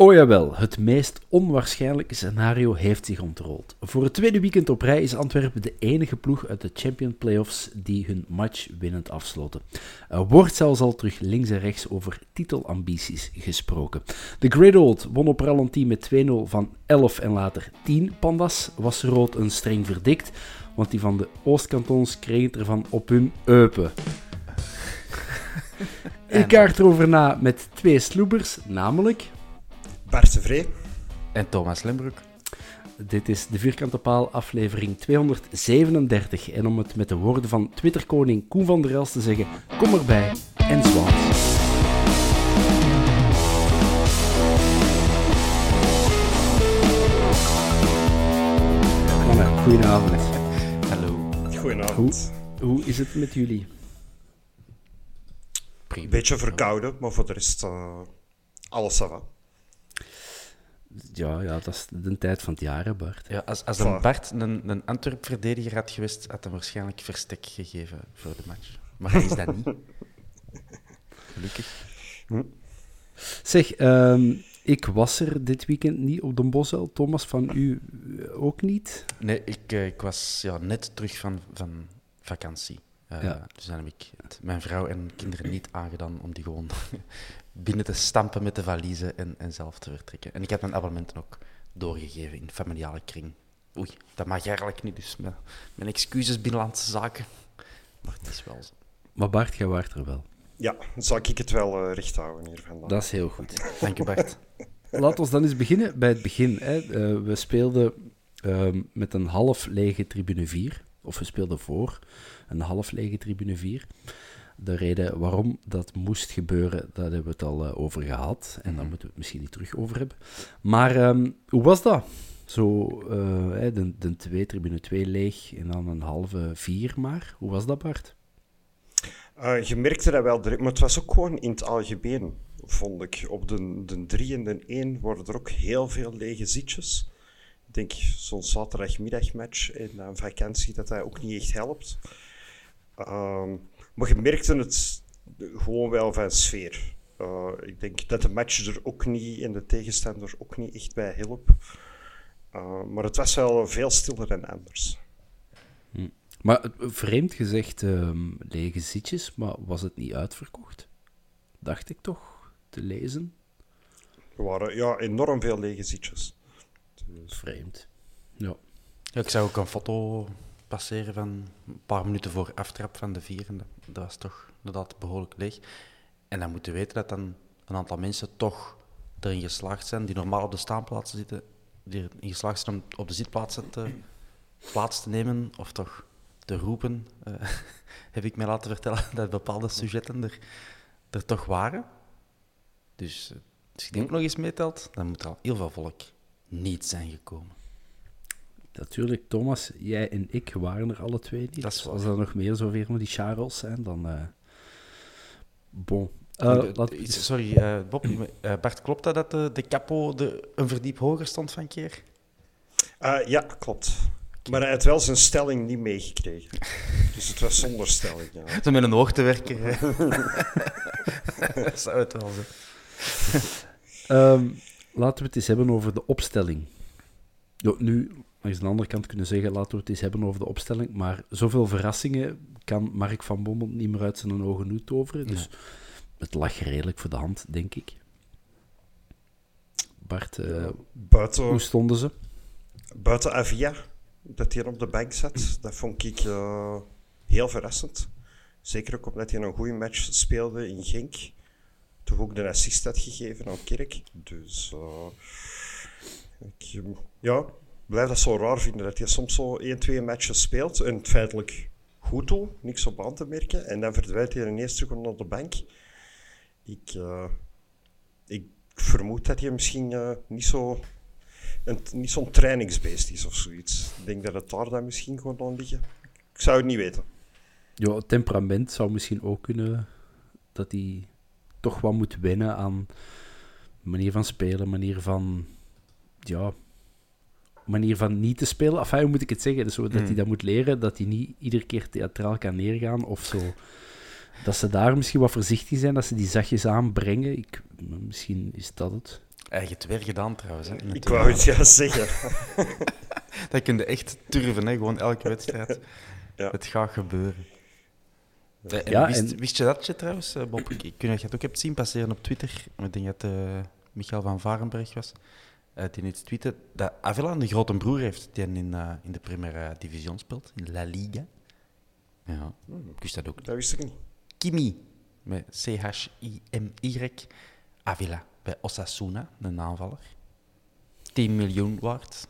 Oh jawel, het meest onwaarschijnlijke scenario heeft zich ontrold. Voor het tweede weekend op rij is Antwerpen de enige ploeg uit de Champion Playoffs die hun match winnend afsloten. Er wordt zelfs al terug links en rechts over titelambities gesproken. De Great Old won op Rallantie met 2-0 van 11 en later 10 pandas. Was rood een streng verdikt, want die van de Oostkantons kregen ervan op hun eupen. Ik kaart erover na met twee sloebers, namelijk... Bart. En Thomas Lembroek. Dit is de Vierkante Paal, aflevering 237. En om het met de woorden van Twitterkoning Koen van der Els te zeggen, kom erbij en zwart. Mannen, goedenavond. Hallo. Goedenavond. Hoe, hoe is het met jullie? Een beetje verkouden, maar voor de rest uh, alles va. Ja, ja, dat is de tijd van het jaar, hè, Bart. Ja, als, als een Bart een, een Antwerp-verdediger had geweest, had hij waarschijnlijk verstek gegeven voor de match. Maar hij is dat niet. Gelukkig. Zeg, ehm, ik was er dit weekend niet op de Bosel. Thomas, van u eh, ook niet? Nee, ik, eh, ik was ja, net terug van, van vakantie. Uh, Ja. Dus dan heb ik het mijn vrouw en kinderen niet aangedaan om die gewoon binnen te stampen met de valiezen en, en zelf te vertrekken. En ik heb mijn abonnementen ook doorgegeven in familiale kring. Oei, dat mag eigenlijk niet, dus mijn, mijn excuses binnenlandse zaken. Maar het is wel zo. Maar Bart, jij waart er wel. Ja, dan zal ik het wel eh, recht houden hier vandaan. Dat is heel goed. Dank je, Bart. Laten we dan eens beginnen bij het begin. Hè. Eh, we speelden ehm, met een half lege tribune 4. Of we speelden voor een half lege tribune 4. De reden waarom dat moest gebeuren, daar hebben we het al eh, over gehad. En daar moeten we het misschien niet terug over hebben. Maar ehm, hoe was dat? Zo, hè, de, de twee, tribune 2 leeg en dan een halve 4 maar. Hoe was dat, Bart? Eh, je merkte dat wel direct, maar het was ook gewoon in het algemeen, vond ik. Op de, de 3 en de 1 worden er ook heel veel lege zitjes. Ik denk zo'n zaterdagmiddagmatch en een vakantie, dat dat ook niet echt helpt. Ehm, maar je merkte het gewoon wel van sfeer. Eh, ik denk dat de match er ook niet en de tegenstander ook niet echt bij hielp. Eh, maar het was wel veel stiller dan anders. Maar eh, vreemd gezegd, ehm, lege zitjes, maar was het niet uitverkocht? Dacht ik toch, te lezen. Er waren ja, enorm veel lege zitjes. Vreemd. Ja. Ja, ik zag ook een foto passeren van een paar minuten voor aftrap van de vierde. Dat was toch inderdaad behoorlijk leeg. En dan moeten we weten dat dan een aantal mensen toch erin geslaagd zijn, die normaal op de staanplaatsen zitten, die erin geslaagd zijn om op de zitplaatsen te, plaats te nemen, of toch te roepen, eh, heb ik mij laten vertellen dat bepaalde sujetten er, er toch waren. Dus eh, als je die ook nog eens meetelt, dan moet er al heel veel volk niet zijn gekomen. Natuurlijk, Thomas, jij en ik waren er alle twee niet. Dat is Dus als er nog meer zoveel van die Charles zijn, dan... eh, bon. Uh, de- laat- is- Sorry, eh, Bob. Bart, klopt dat dat de, de capo de, een verdiep hoger stond van keer? Eh, ja, klopt. Maar hij had wel zijn stelling niet meegekregen. Dus het was zonder stelling. Ja. Zo met een hoogtewerker. hè. Zou het wel zijn. Ehm, laten we het eens hebben over de opstelling. Nu, langs de andere kant kunnen zeggen, laten we het eens hebben over de opstelling. Maar zoveel verrassingen kan Mark van Bommel niet meer uit zijn ogen nu toveren. Dus het lag redelijk voor de hand, denk ik. Bart, eh, Buiten, hoe stonden ze? buiten Avia, dat hij op de bank zat, dat vond ik eh, heel verrassend. Zeker ook omdat hij een goede match speelde in Genk. Toch ook de assist had gegeven aan Kerk. Dus ik eh, ja, blijf dat zo raar vinden dat hij soms zo 1, 2 matches speelt en feitelijk goed doet, niks op aan te merken. En dan verdwijnt hij ineens terug onder de bank. Ik, eh, ik vermoed dat hij misschien eh, niet zo een, niet zo'n trainingsbeest is of zoiets. Ik denk dat het daar dan misschien gewoon aan liggen. Ik zou het niet weten. Ja, temperament zou misschien ook kunnen dat hij toch wat moet wennen aan manier van spelen, manier van ja, manier van niet te spelen. Enfin, hoe moet ik het zeggen? Dus zo dat Hmm. hij dat moet leren, dat hij niet iedere keer theatraal kan neergaan of zo. Dat ze daar misschien wat voorzichtig zijn, dat ze die zachtjes aanbrengen. Ik, misschien is dat het. Eigen het weer gedaan trouwens. Hè, Ik wou het ja zeggen. Dat kun je echt turven, hè, gewoon elke wedstrijd. Ja. Het gaat gebeuren. Eh, en Ja, wist, en- wist je dat je trouwens, eh, Bob? Ik, ik weet niet of je het ook hebt zien passeren op Twitter. Ik denk dat eh Michael van Varenberg was. Eh, die iets tweette dat Avila een grote broer heeft die in, eh, in de Primera Division speelt, in La Liga. Ja, ik wist dat ook niet. Dat wist ik niet. Kimi, met C-H-I-M-Y, Avila, bij Osasuna, een aanvaller. 10 miljoen waard.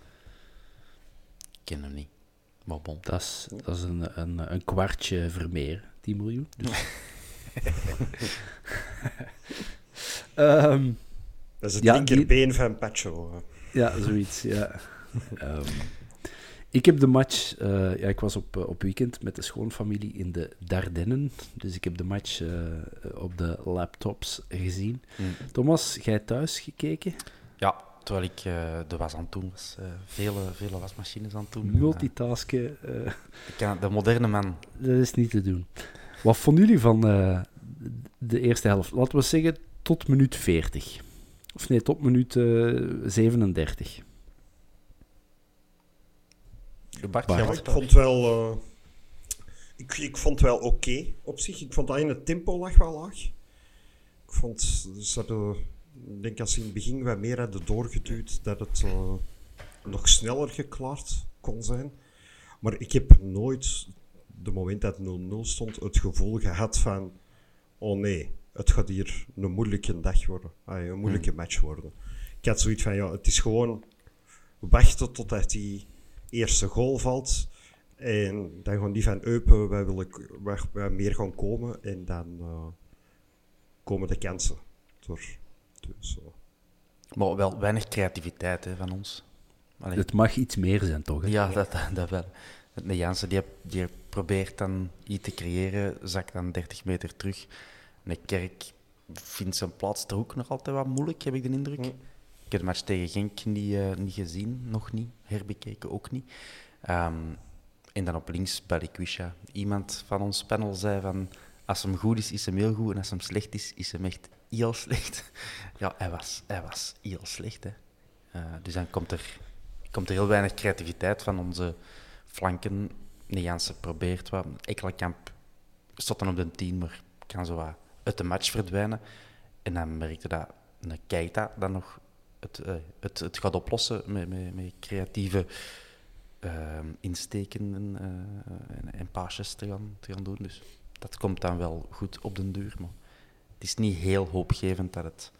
Ik ken hem niet, maar bon. Dat is, dat is een, een, een kwartje Vermeer, 10 miljoen. Dus. Ehm, Dat is het Ja, linkerbeen van Pacho. Ja, zoiets, ja. Ehm, ik heb de match... eh, ja, ik was op, eh, op weekend met de schoonfamilie in de Dardennen. Dus ik heb de match eh, op de laptops gezien. Mm. Thomas, jij thuis gekeken? Ja, terwijl ik eh, de was aan het doen was. eh, vele, vele wasmachines aan het doen. Multitasken, eh, ik ken de moderne man. dat is niet te doen. Wat vonden jullie van eh, de eerste helft? Laten we zeggen tot minuut 40. Of nee, tot minuut eh, 37. Bart, Bart. Ja, was ik vond wel, eh, ik, ik vond wel oké op zich. Ik vond dat in het tempo lag wel laag. Ik vond, ze ik denk als ze in het begin wat meer hadden doorgeduwd, dat het eh, nog sneller geklaard kon zijn. Maar ik heb nooit, de moment dat 0-0 stond, het gevoel gehad van, oh nee, het gaat hier een moeilijke dag worden. Een moeilijke match worden. Ik had zoiets van, ja, het is gewoon wachten totdat die eerste goal valt. En dan gaan die van Eupen, wij willen waar meer gaan komen. En dan eh, komen de kansen. Door, dus, eh, Maar wel weinig creativiteit hè, van ons. Allee, Het mag iets meer zijn, toch? hè? Ja, dat, dat, dat wel. De Jansen die, die probeert dan iets te creëren, zakt dan 30 meter terug. En de Kerk vindt zijn plaats er ook nog altijd wat moeilijk, heb ik de indruk. Ik heb de match tegen Genk niet, eh, niet gezien, nog niet. Herbekeken ook niet. Ehm, en dan op links Balikwisha. Iemand van ons panel zei van... Als hem goed is, is hem heel goed. En als hem slecht is, is hem echt heel slecht. Ja, hij was, hij was heel slecht. Hè. Eh, dus dan komt er, komt er heel weinig creativiteit van onze flanken. Jansen probeert wat. Ekkelenkamp stond dan op de 10, maar kan zo wat uit de match verdwijnen. En dan merkte dat een Keita dan nog het, eh, het, het gaat oplossen met, met, met creatieve ehm, insteken en, eh, en, paasjes te gaan, te gaan doen. Dus dat komt dan wel goed op den duur. Maar het is niet heel hoopgevend dat het.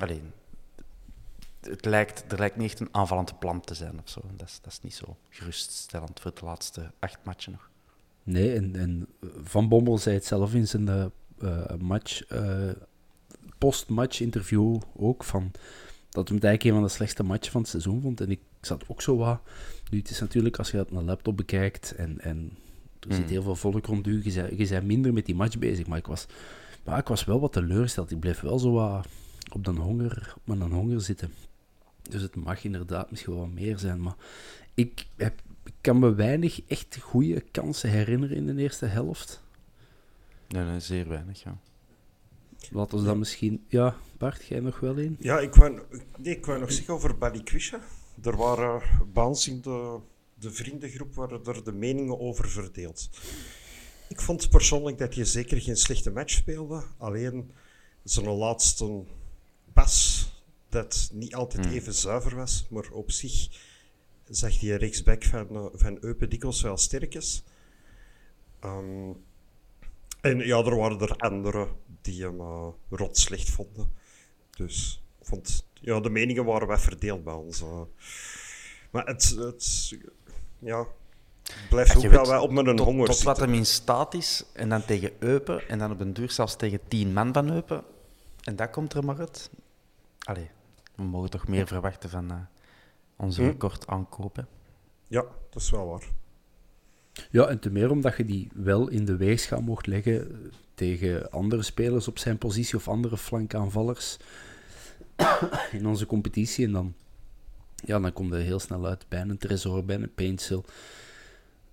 Alleen, het lijkt, er lijkt niet echt een aanvallend plan te zijn of zo. Dat is, dat is niet zo geruststellend voor de laatste acht matchen nog. Nee, en, en Van Bommel zei het zelf in zijn eh, eh, match, eh, post-match interview ook, van, dat het eigenlijk een van de slechtste matchen van het seizoen vond. En ik zat ook zo wat... Nu, het is natuurlijk, als je dat op een laptop bekijkt en, en er zit Mm. heel veel volk rond u, je bent, je bent minder met die match bezig, maar ik was Maar ik was wel wat teleurgesteld. Ik bleef wel zo wat op de honger, op mijn honger zitten. Dus het mag inderdaad misschien wel meer zijn. Maar ik, heb, ik kan me weinig echt goede kansen herinneren in de eerste helft. Nee, nee zeer weinig, ja. Laten we dan misschien... Ja, Bart, jij nog wel in? Ja, ik wou, nee, ik wou nog zeggen over Balikwisha. Er waren baans in de, de vriendengroep waar er de meningen over verdeeld. Ik vond persoonlijk dat je zeker geen slechte match speelde. Alleen zijn laatste pas, dat niet altijd Hmm. even zuiver was, maar op zich zag die rechtsback van, eh, van Eupen dikwijls wel sterk is. Ehm, en ja, er waren er anderen die hem eh, rot slecht vonden. Dus vond, ja, de meningen waren wel verdeeld bij ons. eh. Maar het, het ja, blijft Ja, ook wel weet, wel op mijn tot, honger tot wat hem in staat is, en dan tegen Eupen, en dan op een duur zelfs tegen tien man van Eupen. En dat komt er maar uit. Allee, we mogen toch meer verwachten van eh, onze Hm. record aankopen. Ja, dat is wel waar. Ja, en te meer omdat je die wel in de weegschaal mocht leggen eh, tegen andere spelers op zijn positie of andere flankaanvallers in onze competitie. En dan, ja, dan komt er heel snel uit bij een Tresor, bij een Paintsel.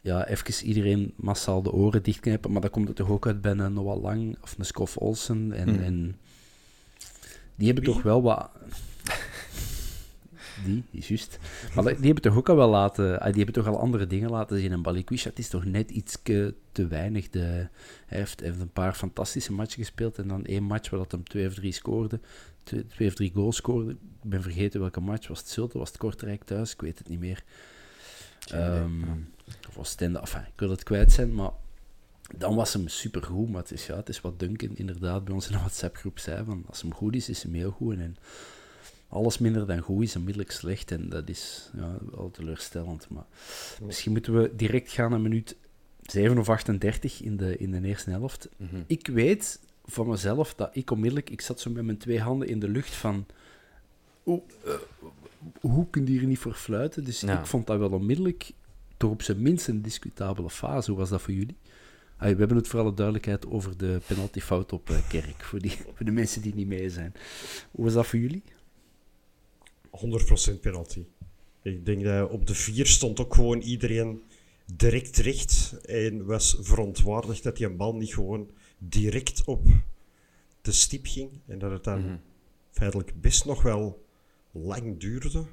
Ja, even iedereen massaal de oren dichtknijpen, maar dan komt het toch ook uit bij een Noah Lang of een Scoff Olsen. En, Hmm. en die hebben Wie? toch wel wat... Die, is juist. Maar die hebben toch ook al wel laten... ah, Die hebben toch al andere dingen laten zien. En Balikwisha, het is toch net iets te weinig. De, hij heeft, heeft een paar fantastische matchen gespeeld. En dan één match waar dat hem twee of drie scoorde. Twee, twee of drie goals scoorde. Ik ben vergeten welke match. Was het Zulte? Was het Kortrijk thuis? Ik weet het niet meer. Ehm. Of Oostende. Enfin, ik wil het kwijt zijn, maar... Dan was hem supergoed, maar het is, ja, het is wat Duncan inderdaad bij ons in de WhatsApp-groep zei. Van, als hem goed is, is hem heel goed. En alles minder dan goed is onmiddellijk slecht. En dat is ja, wel teleurstellend. Maar misschien moeten we direct gaan naar minuut 7 of 38 in de, in de eerste helft. Mhm. Ik weet van mezelf dat ik onmiddellijk... Ik zat zo met mijn twee handen in de lucht van... Oeh, eh, hoe kun je hier niet voor fluiten? Dus Ja. ik vond dat wel onmiddellijk toch op zijn minst een discutabele fase. Hoe was dat voor jullie? Ah, we hebben het voor alle duidelijkheid over de penaltyfout op eh, Kerk, voor, die, voor de mensen die niet mee zijn. Hoe was dat voor jullie? 100% penalty. Ik denk dat op de vier stond ook gewoon iedereen direct recht en was verontwaardigd dat die een bal niet gewoon direct op de stip ging en dat het dan Mhm. feitelijk best nog wel lang duurde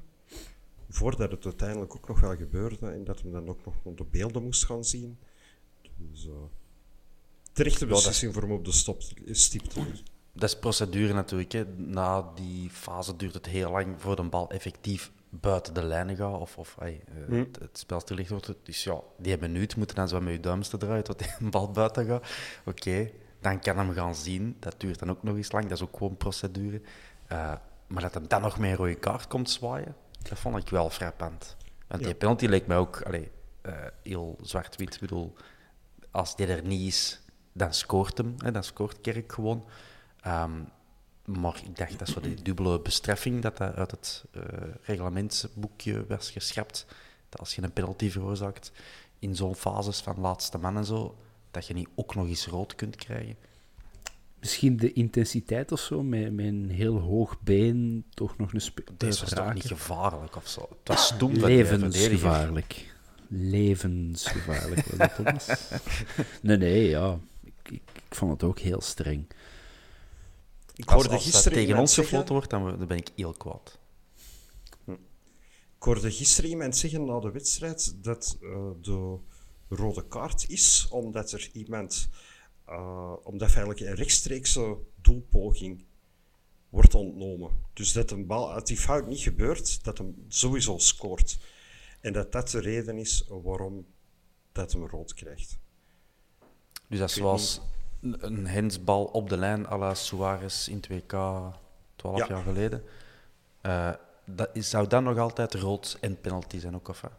voordat het uiteindelijk ook nog wel gebeurde en dat hem dan ook nog op de beelden moest gaan zien. Dus uh, terechte is- beslissing voor hem op de stop, stip te leggen. Dat is procedure natuurlijk. Hè. Na die fase duurt het heel lang voor de bal effectief buiten de lijnen gaat. Of, of ey, eh, Hm. het, het spel wordt. Dus ja, die minuut moeten dan zo met je duims te draaien tot die bal buiten gaat. Oké, dan kan hem gaan zien. Dat duurt dan ook nog eens lang. Dat is ook gewoon procedure. Eh, maar dat hem dan nog met een rode kaart komt zwaaien, dat vond ik wel frappant. Want die penalty leek mij ook allee, eh, heel zwart-wit. Ik bedoel, als die er niet is, dan scoort hem. Hè, dan scoort Kerk gewoon. Ehm, maar ik dacht dat zo die dubbele bestraffing, dat dat uit het eh, reglementsboekje was geschrapt. Dat als je een penalty veroorzaakt in zo'n fases van laatste man en zo, dat je niet ook nog eens rood kunt krijgen. Misschien de intensiteit of zo, met, met een heel hoog been toch nog een spe- Deze was toch niet gevaarlijk of zo? Het was verdediger. Levensgevaarlijk. Levensgevaarlijk was dat, Thomas? nee, nee, ja. Ik, ik, ik vond het ook heel streng. Ik Als, hoorde als gisteren tegen ons zeggen- gefloten wordt, dan, dan ben ik heel kwaad. Ik hoorde gisteren iemand zeggen na de wedstrijd dat eh, de rode kaart is omdat er iemand, eh, omdat feitelijk een rechtstreekse doelpoging wordt ontnomen. Dus dat een bal uit die fout niet gebeurt, dat hem sowieso scoort. En dat dat de reden is waarom dat hem rood krijgt. Dus dat zoals een, hensbal op de lijn à la Suarez in 2K 12 Ja. jaar geleden. Eh, dat is, zou dat nog altijd rood en penalty zijn ook, of wat?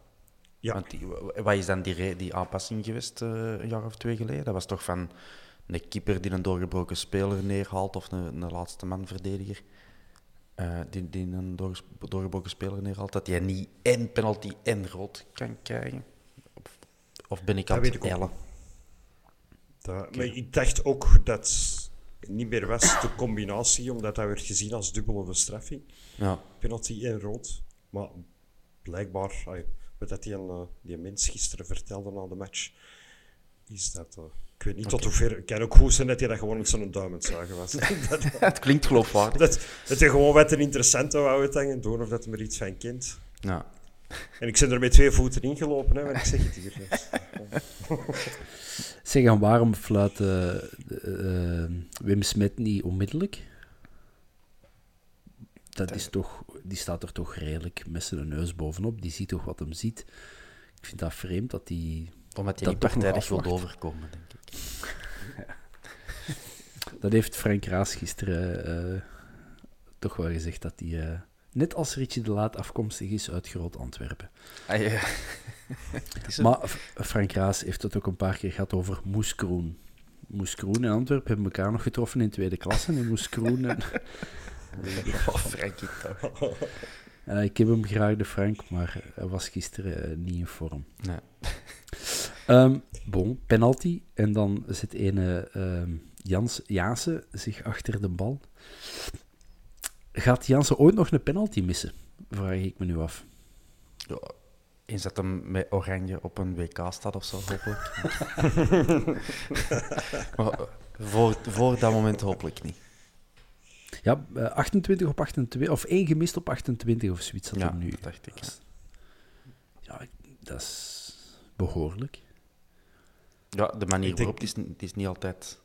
Ja, Want die, wa- wat is dan die, die aanpassing geweest eh, een jaar of twee geleden? Dat was toch van een keeper die een doorgebroken speler neerhaalt of een, een laatste man verdediger eh, die, die een doorgebroken speler neerhaalt, dat hij niet en penalty en rood kan krijgen? Of, of ben ik Dat aan het ik Maar ik dacht ook dat niet meer was de combinatie, omdat dat werd gezien als dubbele bestraffing. Ja. Penalty en rood. Maar blijkbaar, wat dat die, een, eh, die mens gisteren vertelde na de match, is dat... eh, ik weet niet tot hoever... Het kan ook goed zijn dat hij dat gewoon met zo'n duim zagen was. dat, het klinkt geloofwaardig. dat, dat hij gewoon wat een interessante wou uithangen, door of dat hij er iets van kent. Ja. En ik ben er met twee voeten ingelopen, hè, want ik zeg het hier. Dus. Zeg, en waarom fluit eh, eh, Wim Smet niet onmiddellijk? Dat is toch, die staat er toch redelijk met zijn neus bovenop. Die ziet toch wat hem ziet. Ik vind dat vreemd dat die... Omdat Dat niet partijdig wil overkomen, denk ik. Dat heeft Frank Raas gisteren eh, toch wel gezegd dat hij, eh, net als Richie de Laat, afkomstig is uit Groot-Antwerpen. Ah, ja. Maar Frank Raas heeft het ook een paar keer gehad over Moeskroen. Moeskroen en Antwerpen hebben elkaar nog getroffen in tweede klasse. En Moeskroen en... Oh, Frankie toch. Eh, ik heb hem graag, de Frank, maar hij was gisteren eh, niet in vorm. Nee. Ehm bon, penalty. En dan zit ene ehm Jans Jansen zich achter de bal. Gaat Jansen ooit nog een penalty missen? Vraag ik me nu af. Ja, eens dat hem met oranje op een WK staat of zo, hopelijk. maar eh, voor, voor dat moment hopelijk niet. Ja, eh, 28 op 28, of één gemist op 28 of zoiets had Ja, hem nu. dat dacht ik. ja. Dat is behoorlijk. Ja, de manier denk- waarop, het is, het is niet altijd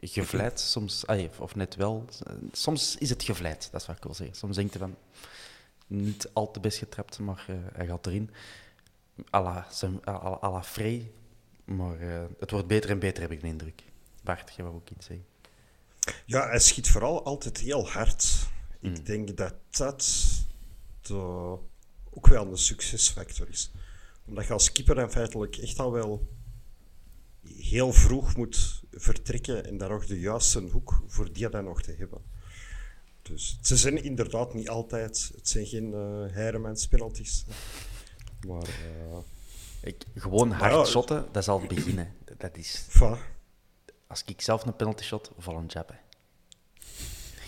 gevleid, soms, ah, of- net wel. Soms is het gevleid, dat is wat ik wil zeggen. Soms denk je van, niet al te best getrapt, maar eh, hij gaat erin. La, zijn- à la, à la Frey, maar eh, het wordt beter en beter, heb ik de indruk. Bart, jij wou ook iets zeggen. Ja, hij schiet vooral altijd heel hard. Mm. Ik denk dat dat de, ook wel een succesfactor is. Omdat je als keeper dan feitelijk echt al wel heel vroeg moet vertrekken en daar nog de juiste hoek voor die dan nog te hebben. Dus ze zijn inderdaad niet altijd, het zijn geen uh, Heiremans penalties. Maar, eh Ik, gewoon hard ja, shotten, dat is al het begin. hè. Dat is, als ik zelf een penalty shot, of al een jab. hè.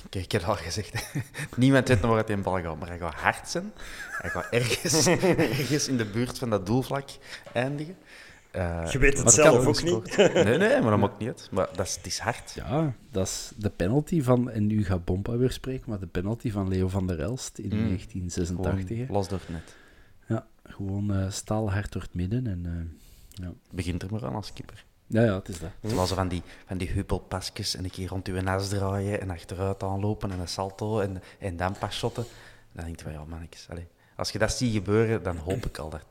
Ik, ik heb het al gezegd. hè. Niemand weet nog waar het in bal gaat, maar hij gaat hard zijn. Hij gaat ergens, ergens in de buurt van dat doelvlak eindigen. Eh, Je weet het zelf ook gescoord. Nee, nee, maar dat maakt niet uit. Maar dat is, het is hard. Ja, dat is de penalty van, en nu gaat Bompa weer spreken, maar de penalty van Leo van der Elst in Mm. 1986. hè. Gewoon los door het net. Ja, gewoon eh staalhard door het midden. En, eh, ja. Begint er maar aan als keeper. ja, ja, het is dat. Terwijl ze van die, van die huppelpasjes en een keer rond uw nas draaien en achteruit aanlopen en een salto en, en dan pas shotten. Dan denk je van, ja mannetjes, als je dat ziet gebeuren, dan hoop ik al dat,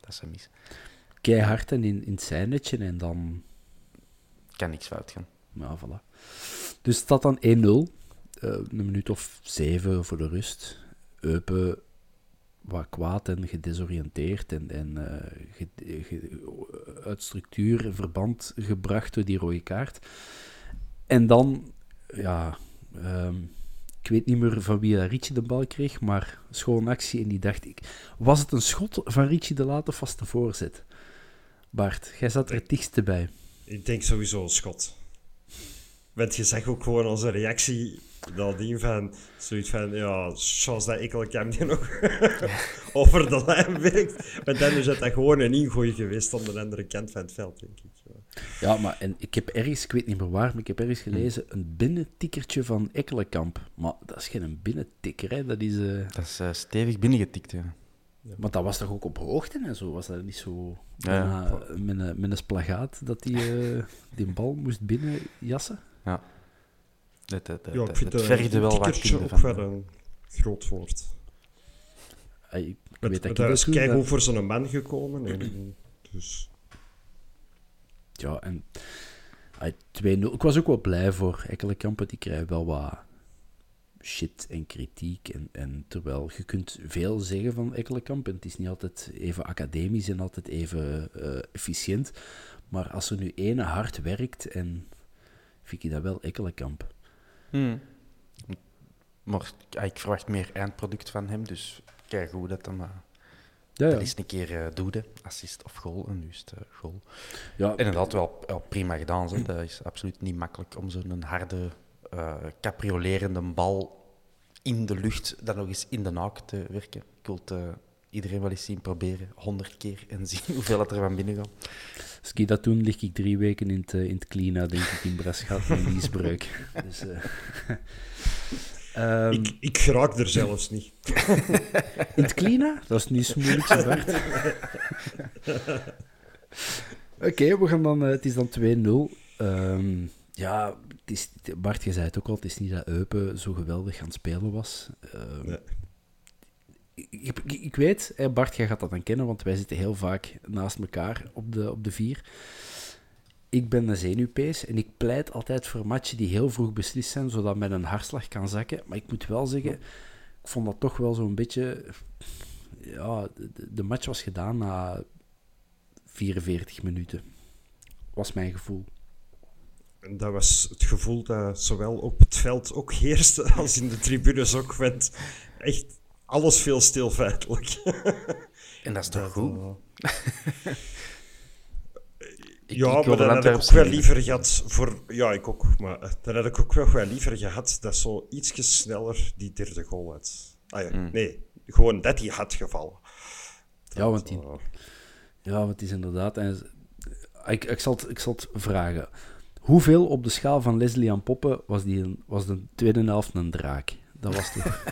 dat ze mis. Keihard en in, in het zijnetje en dan... Kan niks fout gaan. Ja, voilà. Dus het staat dan 1-0. eh, een minuut of zeven voor de rust. Eupen wat kwaad en gedesoriënteerd en, en ge- ge- uit structuur en verband gebracht door die rode kaart. En dan, ja, ehm, ik weet niet meer van wie dat de bal kreeg, maar schoon actie en die dacht ik, was het een schot van Richie de Laat of was voorzet? Bart, jij zat er het dichtste bij. ik denk sowieso een schot. Want je zag ook gewoon onze reactie nadien van zoiets van, ja, chance dat Ekkelkamp die nog over de lijn werkt. Maar dan is het dat gewoon een ingooi geweest aan de andere kant van het veld, denk ik. Ja. Ja, maar en ik heb ergens, ik weet niet meer waar, maar ik heb ergens gelezen een binnentikkertje van Ekkelenkamp. Maar dat is geen binnentikker, hè. Dat is... eh, Dat is eh, stevig binnengetikt, ja. Maar dat was toch ook op hoogte en zo? Was dat niet zo... Ja, ja. met, een, met een splagaat dat die, eh, die bal moest binnenjassen? ja. Het, het, het, Ja, ik vind het eh, vergde wel een wat ook van. wel een groot woord. Ik weet dat dat is keigoed dat- voor zo'n man gekomen. En, dus, Ja, en... ay, 2-0. Ik was ook wel blij voor Ekkelenkamp, want die krijgt wel wat shit en kritiek. En, en terwijl je kunt veel zeggen van Ekkelenkamp, en het is niet altijd even academisch en altijd even eh, efficiënt. Maar als er nu ene hard werkt, en vind ik dat wel Ekkelenkamp. Hmm. Maar ja, ik verwacht meer eindproduct van hem, dus kijk hoe dat dan. eh, Ja, Dat is een keer eh doede, assist of goal, en nu is het goal. ja, Inderdaad, wel, wel prima gedaan. Zo. Dat is absoluut niet makkelijk om zo'n harde uh, capriolerende bal in de lucht dan nog eens in de naak te werken. Ik wil het, uh, iedereen wel eens zien proberen, honderd keer, en zien hoeveel het er van binnen gaat. Als ik dat doen, lig ik drie weken in het, in het Klina, denk ik, in Braschat met liesbreuk. dus, uh, um, ik, ik geraak er zelfs niet. in het Klina? Dat is niet zo moeilijk, zo hard. Oké, okay, we gaan dan, uh, het is dan 2-0. Um, ja, is, Bart, je zei het ook al, het is niet dat Eupen zo geweldig aan het spelen was. Uh, nee. ik, ik, ik, weet, Bart, jij gaat dat dan kennen, want wij zitten heel vaak naast elkaar op de, op de vier. Ik ben een zenuwpees en ik pleit altijd voor matchen die heel vroeg beslist zijn, zodat men een hartslag kan zakken. Maar ik moet wel zeggen, ik vond dat toch wel zo'n beetje... Ja, de, de match was gedaan na 44 minuten. Was mijn gevoel. En dat was het gevoel dat zowel op het veld ook heerste als in de tribunes ook. werd echt alles veel stil feitelijk. En dat is toch goed? ja, maar dan had ik ook wel liever gehad voor... Ja, ik ook. Maar dan had ik ook wel, wel liever gehad dat zo ietsje sneller die derde goal had. Ah, ja, mm. Nee, gewoon dat die had gevallen. ja, want die... Ja, want het is inderdaad... En, ik, ik, zal het, ik zal het vragen. Hoeveel op de schaal van Leslie aan Poppen was, die een, was de tweede helft een draak? Dat was toch...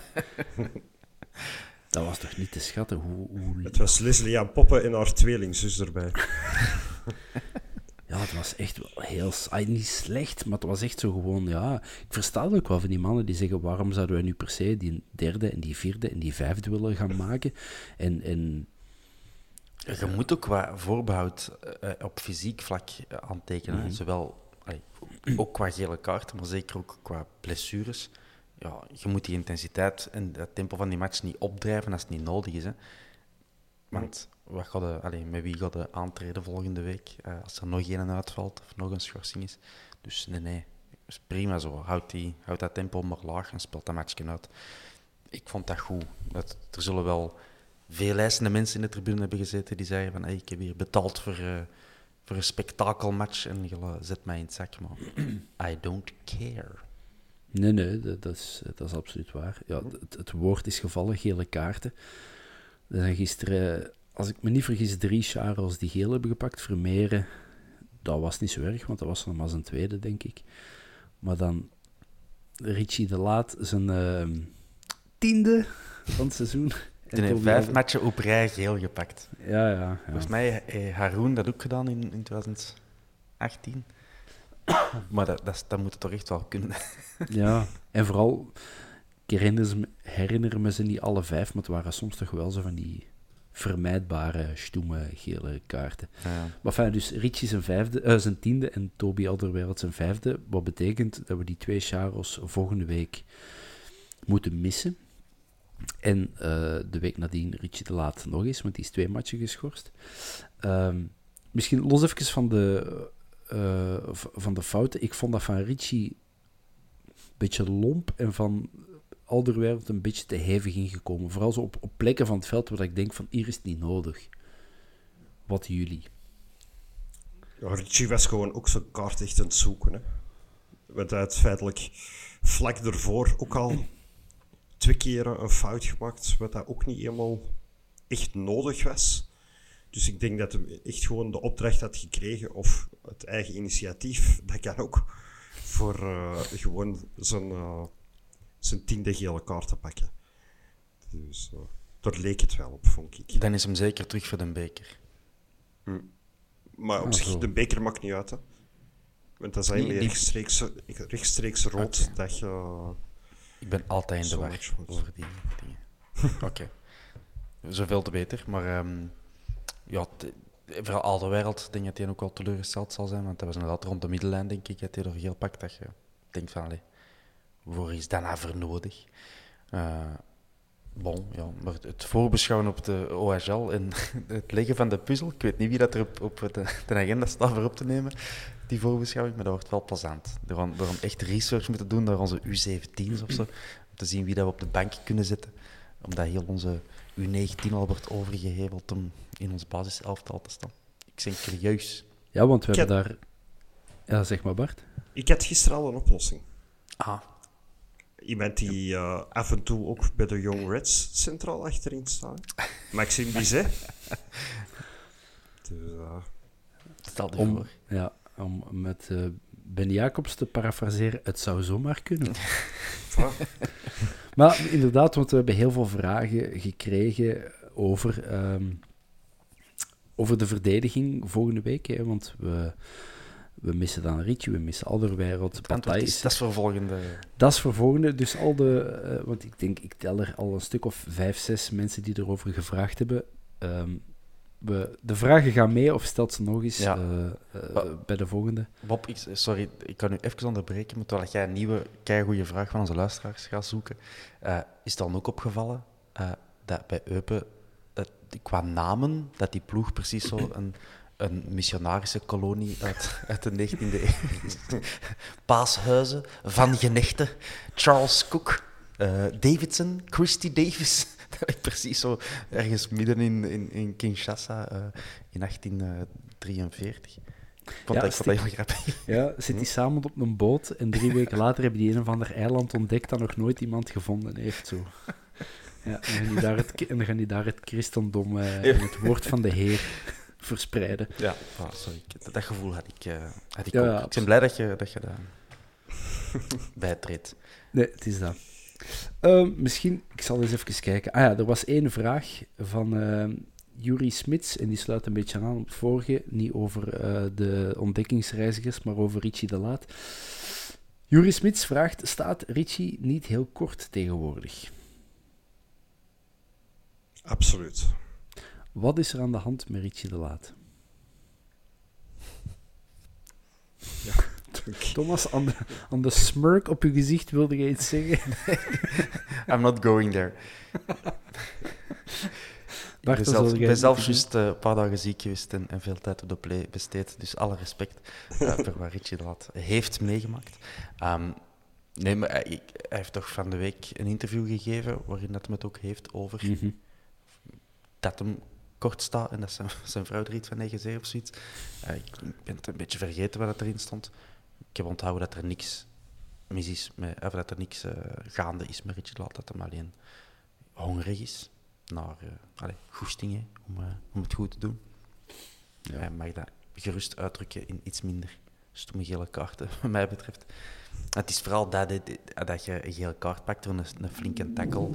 dat was toch niet te schatten? Hoe, hoe... Het was Leslie aan Poppen en haar tweelingzus erbij. ja, het was echt wel heel... Niet slecht, maar het was echt zo gewoon... Ja, ik versta ook wel van die mannen die zeggen... Waarom zouden wij nu per se die derde en die vierde en die vijfde willen gaan maken? En... en je moet ook qua voorbehoud uh, op fysiek vlak uh, aantekenen. Mm -hmm. Zowel ook qua gele kaarten, maar zeker ook qua blessures. Ja, je moet die intensiteit en het tempo van die match niet opdrijven als het niet nodig is. Hè. Want wat gaat de, met wie gaat de aantreden volgende week uh, als er nog één uitvalt of nog een schorsing is? Dus nee, nee, is prima zo. Houd, die, houd dat tempo maar laag en speelt dat matchje uit. Ik vond dat goed. Dat, er zullen wel veel lijstende mensen in de tribune hebben gezeten die zeggen van hey, ik heb hier betaald voor, uh, voor een spektakelmatch en je zet mij in het zak, maar I don't care. Nee, nee, dat, dat, is, dat is absoluut waar. Ja, het, het, woord is gevallen, gele kaarten. Er gisteren, als ik me niet vergis, drie Charles die geel hebben gepakt. Vermeeren, dat was niet zo erg, want dat was nog maar zijn tweede, denk ik. Maar dan Richie de Laat, zijn uh, tiende van het seizoen. Die heeft vijf matchen op rij geel gepakt. Ja, ja, ja. Volgens mij heeft Haroon dat ook gedaan in, in 2018. maar dat, dat, dat moet het toch echt wel kunnen. ja, en vooral, ik herinner, me ze niet alle vijf, maar het waren soms toch wel zo van die vermijdbare, stoeme, gele kaarten. Ja. Maar fijn, dus Richie zijn, vijfde, uh, zijn tiende en Toby Alderweireld zijn vijfde. Wat betekent dat we die twee Charos volgende week moeten missen. En uh, de week nadien Richie de Laat nog eens, want die is twee matchen geschorst. Um, misschien los even van de, uh, van de fouten. Ik vond dat van Richie een beetje lomp en van Alderweireld een beetje te hevig ingekomen. Vooral zo op, op plekken van het veld waar ik denk van hier is het niet nodig. Wat jullie? Ja, Richie was gewoon ook zijn kaart echt aan het zoeken. Hè. Want hij feitelijk vlak ervoor ook al twee keren een fout gemaakt, wat dat ook niet helemaal echt nodig was. Dus ik denk dat hij echt gewoon de opdracht had gekregen, of het eigen initiatief, dat kan ook, voor uh, gewoon zijn, uh, zijn tiende gele kaart te pakken. Dus uh, daar leek het wel op, vond ik. Dan is hem zeker terug voor de beker. Hm. Maar op ah, zich, de beker maakt niet uit, hè. Want dat is eigenlijk nee, rechtstreeks, rechtstreeks rood okay. dat je ik ben altijd in de war over die dingen. Oké. Okay. Zoveel te beter. Maar um, ja, vooral al de wereld denk dat hij ook wel teleurgesteld zal zijn. Want dat was inderdaad rond de middellijn, denk ik, dat hij er heel pakt. Dat je denkt van, allee, waar is dat nou voor nodig? Uh, bon, ja, maar het voorbeschouwen op de OHL en het leggen van de puzzel. Ik weet niet wie dat er op, op de, de agenda staat voor op te nemen die voorbeschouwing, maar dat wordt wel plezant. Door, door om echt research moeten doen naar onze U17's of zo, om te zien wie dat we op de bank kunnen zetten. Omdat heel onze U19 al wordt overgeheveld om in ons basiselftal te staan. Ik ben serieus. Ja, want we hebben daar... Ja, zeg maar Bart. Ik had gisteren al een oplossing. Ah, Iemand die eh, af en toe ook bij de Young Reds centraal achterin staat. Maxime Bizet. Dus, eh, stel je Om, voor. ja, om met eh Ben Jacobs te parafraseren, het zou zomaar kunnen. Maar inderdaad, want we hebben heel veel vragen gekregen over, ehm, over de verdediging volgende week. Hè, want we, we missen dan Ritje, we missen antwoord Bataille. is, dat is voor volgende... Dat is voor volgende. Dus al de, eh, want ik denk, ik tel er al een stuk of vijf, zes mensen die erover gevraagd hebben. Ehm, we, de vragen gaan mee, of stelt ze nog eens Ja. eh, eh, bij de volgende. Bob, ik, sorry, ik kan u even onderbreken, maar terwijl jij een nieuwe, keigoede vraag van onze luisteraars gaat zoeken, eh, is het dan ook opgevallen dat bij Eupen, dat, qua namen, dat die ploeg precies zo een, een missionarische kolonie uit, uit de 19e eeuw is. Paashuizen, Van Genechten, Charles Cook, Davidson, Christy Davis. Dat precies zo ergens midden in, in, in Kinshasa eh, in 1843. Ik vond Ja, dat, ik vond dat heel stiek- grappig. Ja, zit die samen op een boot en drie weken later hebben die een of ander eiland ontdekt dat nog nooit iemand gevonden heeft. Zo. Ja, en, dan gaan die daar het, en gaan die daar het christendom eh, en het woord van de Heer verspreiden. Ja, ah, sorry. Dat, dat gevoel had ik, eh, had ik Ja, ook. ja, ik ben blij dat je, dat je daar bijtreedt. Nee, het is dat. Ehm, misschien, ik zal eens even kijken. Ah ja, er was één vraag van ehm Yuri Smits, en die sluit een beetje aan op het vorige. Niet over eh, de ontdekkingsreizigers, maar over Richie de Laat. Yuri Smits vraagt, staat Richie niet heel kort tegenwoordig? Absoluut. Wat is er aan de hand met Richie de Laat? Thomas, aan de, aan de smirk op je gezicht wilde je iets zeggen? I'm not going there. Ik Bart, ben dat zelf, ik ben zelf moeten juist eh, een paar dagen ziek geweest en, en veel tijd op de play besteed. Dus alle respect eh, voor wat Richie de Laat heeft meegemaakt. Ehm, nee, maar hij, ik- hij heeft toch van de week een interview gegeven waarin dat hem het ook heeft over Mhm. dat hem kort staat en dat zijn, zijn vrouw er iets van tegen zei of zoiets. Eh, ik ben het een beetje vergeten wat erin stond. Ik heb onthouden dat er niks mis is, met, of dat er niks eh, gaande is met Richard Laat, dat hem alleen hongerig is naar uh, allee, goestingen om, eh, om het goed te doen. Hij mag dat gerust uitdrukken in iets minder stomme gele kaarten, wat mij betreft. Het is vooral dat, dit- dat je een gele kaart pakt door een, een flinke tackle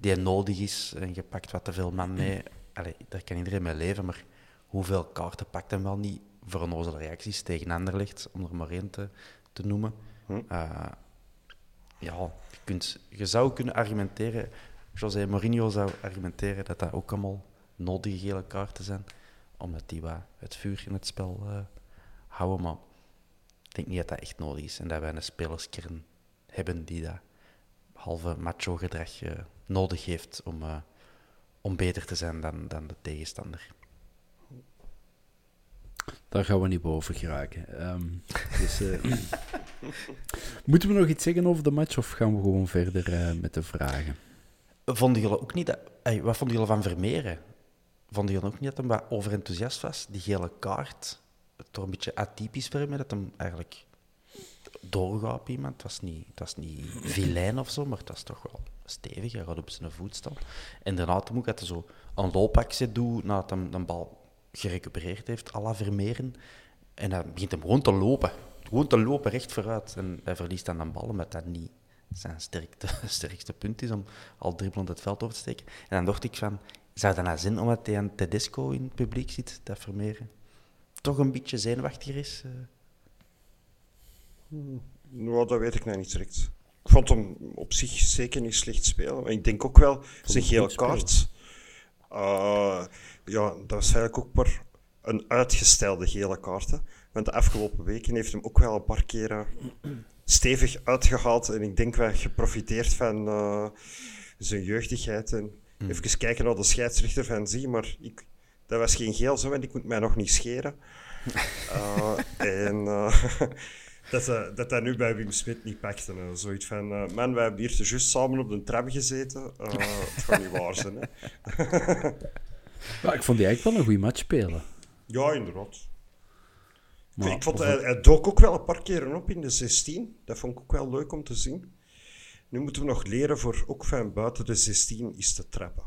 die nodig is en je pakt wat te veel man mee. Allee, daar kan iedereen mee leven, maar hoeveel kaarten pakt hem wel niet voor onnozele reacties tegen Anderlecht, om er maar één te, te noemen. Hm. Eh, ja, je, kunt, je zou kunnen argumenteren, José Mourinho zou argumenteren dat dat ook allemaal nodige gele kaarten zijn, omdat die wat het vuur in het spel eh, houden, maar ik denk niet dat dat echt nodig is en dat wij een spelerskern hebben die dat halve macho-gedrag eh, nodig heeft om, om beter te zijn dan, dan de tegenstander. Daar gaan we niet boven geraken. Ehm, dus, eh, moeten we nog iets zeggen over de match of gaan we gewoon verder eh, met de vragen? Vonden jullie ook niet dat... wat vonden jullie van Vermeeren? Vonden jullie ook niet dat hij overenthousiast was? Die gele kaart, toch een beetje atypisch voor hem, dat hem eigenlijk doorgaat op iemand. Het was niet, niet vilijn of zo, maar het was toch wel stevig. Hij gaat op zijn voet staan. En daarna dat hij zo een loopactie doet nadat hij de bal gerecupereerd heeft, à la Vermeeren. En dan begint hem gewoon te lopen. Gewoon te lopen, recht vooruit. En hij verliest dan de bal, omdat dat niet zijn sterkste, sterkste punt is om al dribbelend het veld over te steken. En dan dacht ik van, zou dat nou zin omdat hij aan Tedesco in het publiek zit, dat Vermeeren toch een beetje zenuwachtiger is? Nou, dat weet ik nou niet direct. Ik vond hem op zich zeker niet slecht spelen. Maar ik denk ook wel, zijn gele kaart. eh, ja, dat was eigenlijk ook maar een uitgestelde gele kaart. Hè. Want de afgelopen weken heeft hem ook wel een paar keren stevig uitgehaald. En ik denk wel geprofiteerd van eh, zijn jeugdigheid. En even kijken naar de scheidsrechter van zie, maar ik, dat was geen geel zo, want ik moet mij nog niet scheren. Eh, en eh, dat, eh, dat dat nu bij Wim Smit niet pakte. hè. Zoiets van, eh, man, wij hebben hier te juist samen op de trap gezeten. Eh, het gaat niet waar zijn. Hè. Ja, ik vond die eigenlijk wel een goede match spelen. Ja, inderdaad. Maar ik vond, of hij, hij dook ook wel een paar keren op in de 16. Dat vond ik ook wel leuk om te zien. Nu moeten we nog leren voor ook van buiten de 16 is te trappen.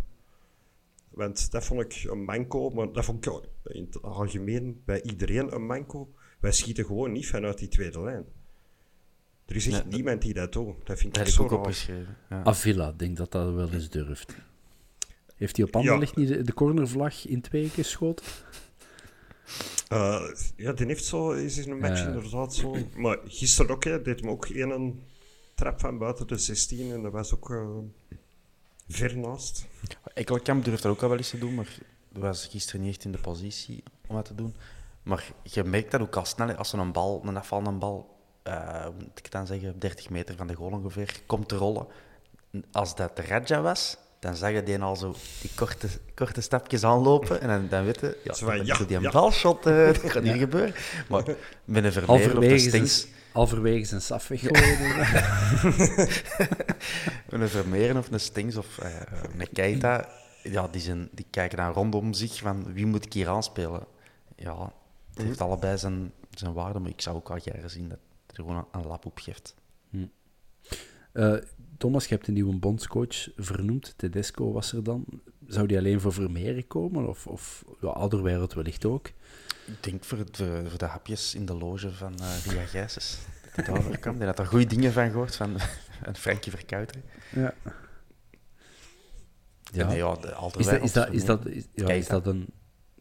Want dat vond ik een manco, maar dat vond ik in het algemeen bij iedereen een manco. Wij schieten gewoon niet vanuit die tweede lijn. Er is echt Nee, niemand die dat doet. Dat vind Dat ik zo raar. Ja. Avila, denk dat dat wel eens durft. Heeft hij op Anderlecht niet de, de cornervlag in twee geschoten? Eh, ja, die heeft zo, is in een match Ja. inderdaad zo. Maar gisteren ook, hè, deed hem ook één trap van buiten de 16 en dat was ook eh, ver naast. Ekkelkamp durft dat ook al wel eens te doen, maar was gisteren niet echt in de positie om dat te doen. Maar je merkt dat ook al snel, als er een bal, een afvallende bal, eh, hoe moet ik het dan zeggen, 30 meter van de goal ongeveer, komt te rollen. Als dat de Raja was, dan zag je die al zo die korte, korte stapjes aanlopen en dan, dan weet je, ja, ja, die een ja. balshot, eh, dat gaat niet gebeuren. Maar met een Vermeer of een Halverwege Stings, zijn, halverwege zijn saf weggooien. met een Vermeer of een Stings of eh, een Keita, ja, die, zijn, die kijken dan rondom zich van wie moet ik hier aanspelen. Ja, het heeft allebei zijn, zijn waarde, maar ik zou ook wel graag zien dat er gewoon een, een lap op geeft. Eh, Thomas, je hebt een nieuwe bondscoach vernoemd. Tedesco was er dan. Zou die alleen voor Vermeeren komen? Of, of ja, Ouderwereld wellicht ook? Ik denk voor, het- voor, de hapjes in de loge van eh Ria Gijsens, dat hij daarvoor kan. Die had er goede dingen van gehoord, van, van Frankie Verkuiter. Ja. Ja. Ja. Nee, ja, Is dat, is dat, is dat, is, ja, is Keita. dat een...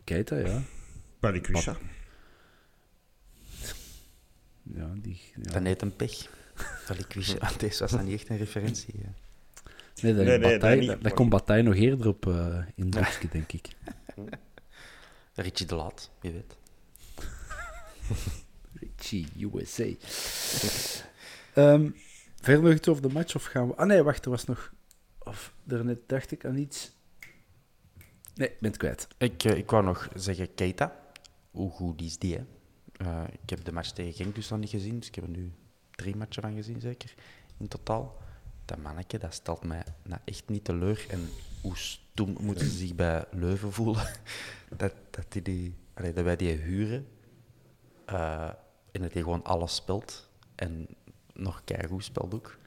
Keita, ja. Balikwisha. Ja, die... Ja. Dan heet een pech. Want deze was dan niet echt een referentie. Nee, Bataille- maar- komt Bataille nog eerder op eh, in Drupske, denk ik. Richie de Laat, wie weet. Richie, USA. Ehm, verder nog iets over de match, of gaan we... Ah nee, wacht, er was nog... Of daarnet dacht ik aan iets... Nee, ik ben het kwijt. Ik, eh, ik wou nog zeggen Keita. Hoe goed is die, hè? Eh, ik heb de match tegen Genk dus nog niet gezien, dus ik heb er nu drie matchen van gezien, zeker, in totaal. Dat manneke, dat stelt mij nou echt niet teleur. En hoe stom moeten ze zich bij Leuven voelen, dat, dat, die dat wij die huren eh, en dat hij gewoon alles speelt. En nog keigoed speelt ook.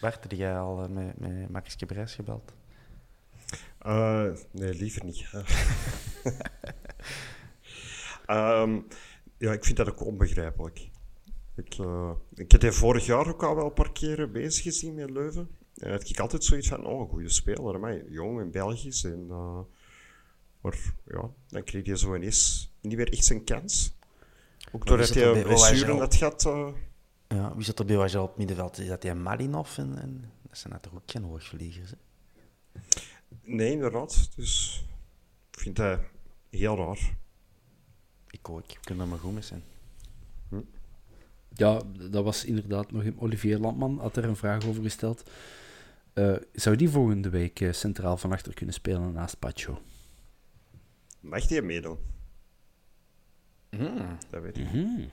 Bart, heb jij al eh, met, met Max Gebreis gebeld? Eh, nee, liever niet. Ehm, ja, ik vind dat ook onbegrijpelijk. Ik, eh, ik heb die vorig jaar ook al wel een paar keren bezig gezien met Leuven. En had ik altijd zoiets van, oh, goede speler, maar jong en Belgisch. En, eh, maar ja, dan kreeg je zo ineens niet meer echt zijn kans. Ook doordat hij een bij blessure OHL? had gehad. eh, Ja, wie zit er bij OHL op het middenveld? Is dat die Malinov? En, en, dat zijn toch ook geen hoogvliegers, hè? nee, inderdaad. Dus ik vind dat heel raar. Ik ook. Ik kan er maar goed mee zijn. Ja, dat was inderdaad nog... Olivier Landman had er een vraag over gesteld. Eh, zou die volgende week eh, centraal van achter kunnen spelen naast Pacho? Mag die meedoen? Dat weet ik. Mm.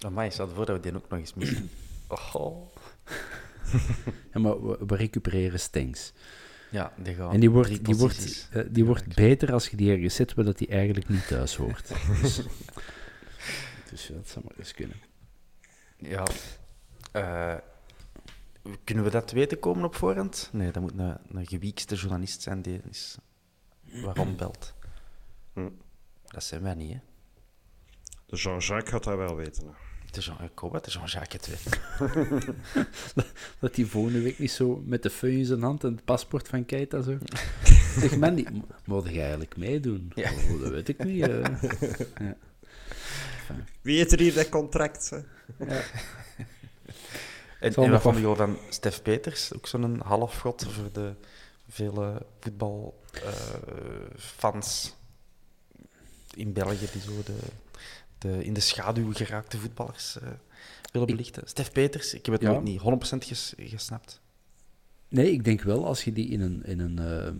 Amai, stel voor dat we die ook nog eens missen. Oh. Ja, maar we, we recupereren Stengs. Ja, die gaan En die wordt, die wordt, eh, die wordt beter als je die ergens zet waar dat die eigenlijk niet thuis hoort. Dus, dus dat zou maar eens kunnen. Ja. Eh, kunnen we dat weten komen op voorhand? Nee, dat moet een, een gewiekste journalist zijn die is waarom belt. Hm. Dat zijn wij niet, hè? De Jean-Jacques gaat dat wel weten. hè. De Jean, ik hoop dat de Jean-Jacques het weet. Dat die volgende week niet zo met de feu in zijn hand en het paspoort van Keita zo. Zeg man, die, moet je eigenlijk meedoen? Ja. Oh, dat weet ik niet. eh. ja. Wie heeft er hier dat contract? Hè? En, en nog af- je van Stef Peters? Ook zo'n halfgod voor de vele voetbalfans in België die zo de, de in de schaduw geraakte voetballers eh, willen belichten. Stef Peters, ik heb het Ja. nooit niet 100% ges- gesnapt. Nee, ik denk wel als je die in een. In een ehm,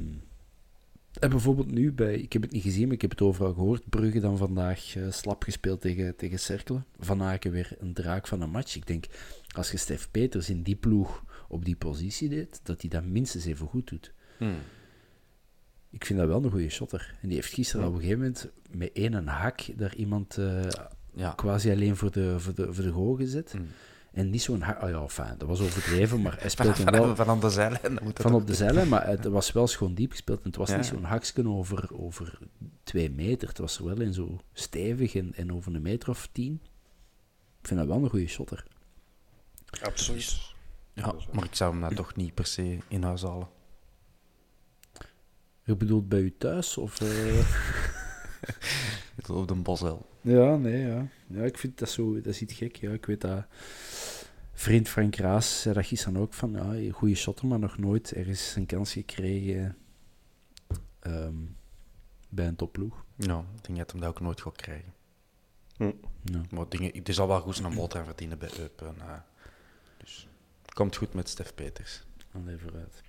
en bijvoorbeeld nu bij. Ik heb het niet gezien, maar ik heb het overal gehoord. Brugge dan vandaag eh, slap gespeeld tegen, tegen Cerkelen. Van Aken weer een draak van een match. Ik denk, als je Stef Peters in die ploeg op die positie deed, dat hij dat minstens even goed doet. Ik vind dat wel een goede shotter. En die heeft gisteren op een gegeven moment met één hak daar iemand eh, Ja. quasi alleen voor de, voor de, voor de goal gezet. Mm. En niet zo'n... ha- Oh ja, enfin, dat was overdreven, maar hij Van, speelt hem wel van, van aan de dat dat van op de zeilen, maar het was wel schoon diep gespeeld. En het was Ja, niet zo'n haksken over, over twee meter. Het was er wel in zo stevig en, en over een meter of tien. Ik vind dat wel een goede shotter. Absoluut. Ja, maar ik zou hem nou toch niet per se in huis halen. Je bedoelt bij u thuis? Of, eh? Ik op de Bosel. Ja, nee, ja. Ja, ik vind dat zo... Dat is iets gek, ja. Ik weet dat... Vriend Frank Raas zei dat gisteren ook van... Ja, een goede shotter, maar nog nooit ergens een kans gekregen... ehm, bij een topploeg. Ja, ik denk dat hem dat ook nooit gaat krijgen. Hm. Ja. Maar dingen, het is al wel goed zijn boterham verdienen bij Eupen. eh. dus het komt goed met Stef Peters. Allee, vooruit.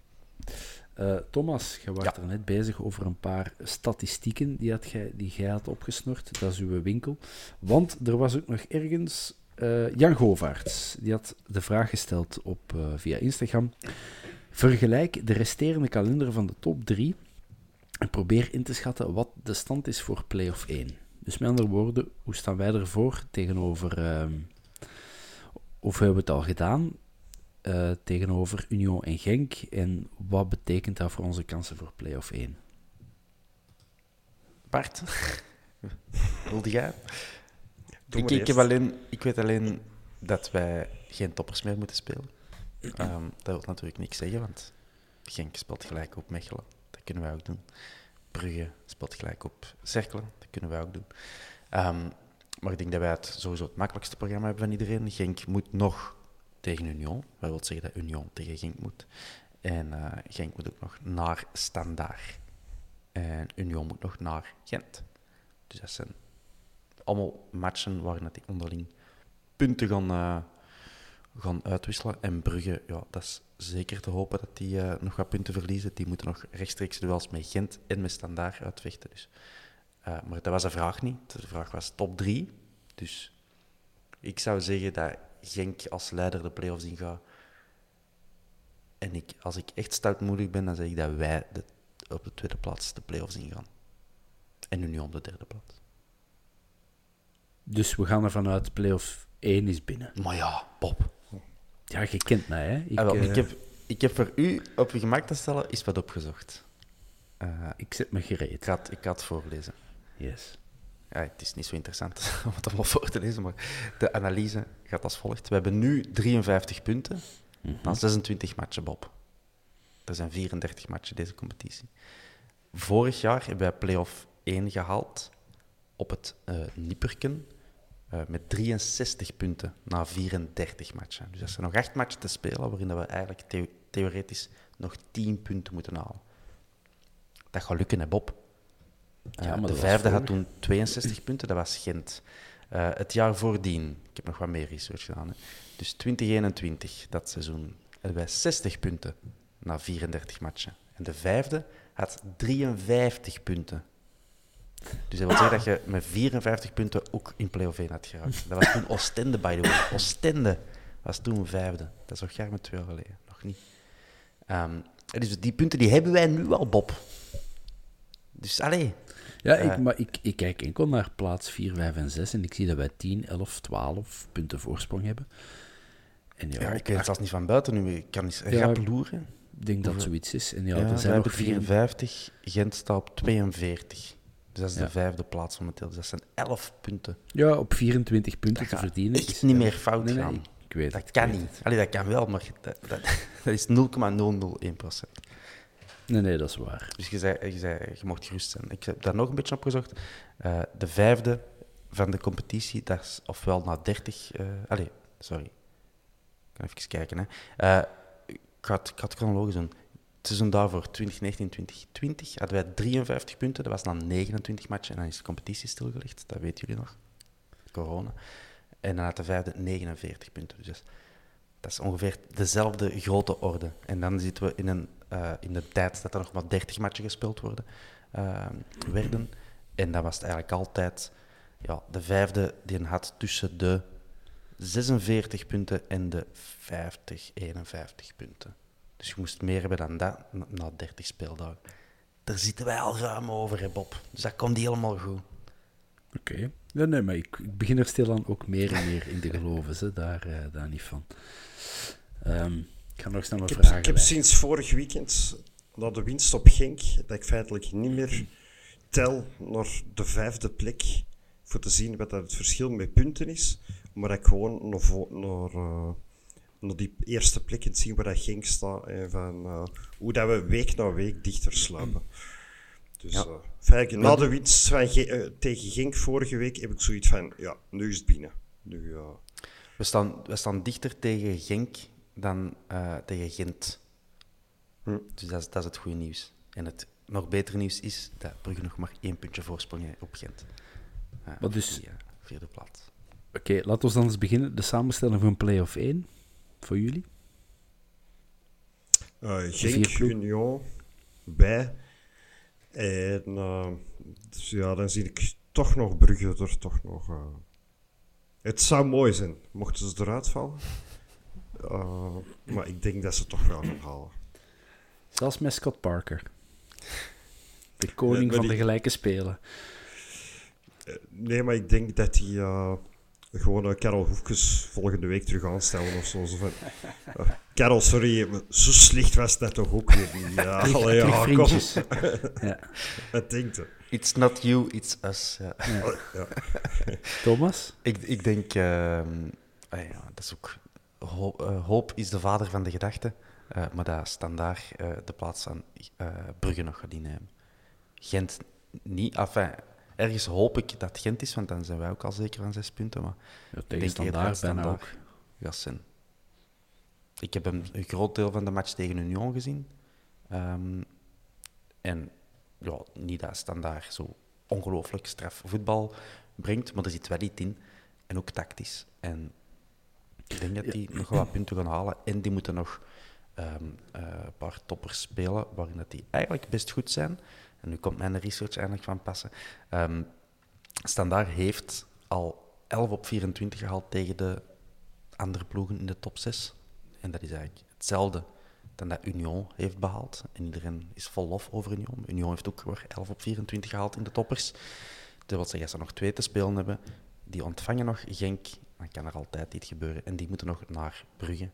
Eh, Thomas, je was Ja. er net bezig over een paar statistieken die, had gij, die jij had opgesnort. Dat is uw winkel. Want er was ook nog ergens... eh, Jan Govaerts, die had de vraag gesteld op, eh, via Instagram. Vergelijk de resterende kalender van de top 3 en probeer in te schatten wat de stand is voor play-off 1. Dus met andere woorden, hoe staan wij ervoor tegenover... ehm, of hebben we het al gedaan? Eh, tegenover Union en Genk. En wat betekent dat voor onze kansen voor play-off 1? Bart, wilde jij? Ik, ik, heb alleen, ik weet alleen dat wij geen toppers meer moeten spelen. Ehm, dat wil natuurlijk niks zeggen, want Genk speelt gelijk op Mechelen. Dat kunnen wij ook doen. Brugge speelt gelijk op Cerkelen. Dat kunnen wij ook doen. Ehm, maar ik denk dat wij het sowieso het makkelijkste programma hebben van iedereen. Genk moet nog tegen Union. Dat wil zeggen dat Union tegen Genk moet. En eh, Genk moet ook nog naar Standaard. En Union moet nog naar Gent. Dus dat zijn allemaal matchen waarin die onderling punten gaan, eh, gaan uitwisselen. En Brugge, ja, dat is zeker te hopen dat die eh, nog wat punten verliezen. Die moeten nog rechtstreeks duels met Gent en met Standaard uitvechten. Dus. Maar dat was de vraag niet. De vraag was top 3. Dus ik zou zeggen dat Genk als leider de play-offs ingaat. En ik, als ik echt stoutmoedig ben, dan zeg ik dat wij de, op de tweede plaats de play-offs ingaan. En Union op de derde plaats. Dus we gaan ervan uit, play-off 1 is binnen. Maar ja, Bob. Ja, je kent mij, hè? Ik, Ah, wel, eh, ik, heb, ik heb voor u op je gemak te stellen is wat opgezocht. Eh, ik zet me ik, gereed. ga het, ik ga het voorlezen. Yes. Ja, het is niet zo interessant om het allemaal voor te lezen, maar de analyse gaat als volgt. We hebben nu 53 punten na 26 matchen, Bob. Er zijn 34 matchen deze competitie. Vorig jaar hebben wij play-off 1 gehaald op het eh Nipperken eh, met 63 punten na 34 matchen. Dus dat zijn nog 8 matchen te spelen, waarin dat we eigenlijk theo- theoretisch nog 10 punten moeten halen. Dat gaat lukken, hè, Bob? Ja, Eh, de vijfde had toen 62 punten, dat was Gent. Eh, het jaar voordien, ik heb nog wat meer research gedaan, hè. dus 2021, dat seizoen, hadden wij 60 punten na 34 matchen. En de vijfde had 53 punten. Dus dat wil zeggen dat je met 54 punten ook in play-off 1 had geraakt. Dat was toen Oostende, by the way. Oostende was toen vijfde. Dat is nog jaar met twee jaar geleden. Nog niet. Ehm, dus die punten die hebben wij nu al, Bob. Dus allee. Ja, Eh. ik, maar ik, ik kijk enkel naar plaats 4, 5 en 6 en ik zie dat wij 10, 11, 12 punten voorsprong hebben. En ja, Ja, ik weet het zelfs niet van buiten nu. Ik kan eens Ja, rap loeren. ik denk dat het zoiets is. En ja, Ja, er zijn nog hebben vier... 54, Gent staat op 42. Dus dat is de vijfde plaats momenteel. Dus dat zijn 11 punten. Ja, op 24 punten Dat te verdienen. echt is- niet meer fout nee, nee, gaan. ik weet Dat het, kan weet niet. Allee, dat kan wel, maar dat, dat, dat is 0,001 procent. Nee, nee, dat is waar. Dus je, zei, je, zei, je mocht gerust zijn. Ik heb daar nog een beetje opgezocht. Eh de vijfde van de competitie, dat is ofwel na 30... eh allee, sorry. Ik kan even kijken. Hè. Eh, ik, het, ik ga het chronologisch doen. Het seizoen daarvoor, 2019-2020, hadden wij 53 punten. Dat was na 29 matchen en dan is de competitie stilgelegd. Dat weten jullie nog. Corona. En dan had de vijfde 49 punten. Dus dat is ongeveer dezelfde grote orde. En dan zitten we in, een, eh, in de tijd dat er nog maar 30 matchen gespeeld worden, eh, werden. En dan was het eigenlijk altijd ja, de vijfde die had tussen de 46 punten en de 50, 51 punten. Dus je moest meer hebben dan dat na- na 30 speeldagen. Daar zitten wij al ruim over, hè, Bob. Dus dat komt helemaal goed. Oké. Nee, nee, maar ik, ik begin er stilaan ook meer en meer in te geloven. Ze, daar, eh, daar niet van. Ehm, ik ga nog snel een vraag ik heb sinds vorig weekend, na de winst op Genk, dat ik feitelijk niet meer tel naar de vijfde plek voor te zien wat dat het verschil met punten is. Maar dat ik gewoon naar, naar, eh, naar die eerste plek en zien waar dat Genk staat. En van, eh, hoe dat we week na week dichter sluipen. Dus Ja. eh, feitelijk, na de winst van Ge- tegen Genk vorige week heb ik zoiets van, ja, nu is het binnen. Nu, eh, We staan, we staan dichter tegen Genk dan eh, tegen Gent. Hm. Dus dat is, dat is het goede nieuws. En het nog betere nieuws is dat Brugge nog maar één puntje voorsprong heeft op Gent. Eh, Wat dus- die, eh, vierde plaats. Oké, laten we dan eens beginnen. De samenstelling van play-off 1 voor jullie. Eh, vier Genk. Union, bij. En eh, dus ja, dan zie ik toch nog Brugge er toch nog... eh, Het zou mooi zijn, mochten ze eruit vallen. Eh, maar ik denk dat ze toch wel gaan halen. Zelfs met Scott Parker. De koning Ja, van die- de gelijke spelen. Nee, maar ik denk dat hij eh, gewoon eh, Karel Hoefkes volgende week terug aanstellen of zo. zo van, eh, Karel, sorry, zo slecht was dat toch ook weer niet. Ja, allee, ja, kom. vriendjes. ja. Wat denkt u? It's not you, it's us. Ja. Ja. Thomas? Ik, ik denk, ehm, ah ja, dat is ook. Eh, hoop is de vader van de gedachte. eh, maar dat standaard eh, de plaats aan Brugge nog gaat innemen. Gent niet. Enfin, ergens hoop ik dat Gent is, want dan zijn wij ook al zeker van zes punten. Maar Ja, denk tegenstandaard dat bijna ook. Standaard zijn. Ik heb een, een groot deel van de match tegen Union gezien. Ehm, en ja, niet dat standaard zo ongelooflijk straf voetbal brengt, maar er zit wel iets in. En ook tactisch. En ik denk dat die nog wel wat punten gaan halen. En die moeten nog ehm, eh, een paar toppers spelen, waarin dat die eigenlijk best goed zijn. En nu komt mijn research eindelijk van passen. Ehm Standaard heeft al 11 op 24 gehaald tegen de andere ploegen in de top 6. En dat is eigenlijk hetzelfde dan dat Union heeft behaald. En iedereen is vol lof over Union. Union heeft ook weer 11 op 24 gehaald in de toppers. Als ze nog twee te spelen hebben, die ontvangen nog Genk, dan kan er altijd iets gebeuren. En die moeten nog naar Brugge.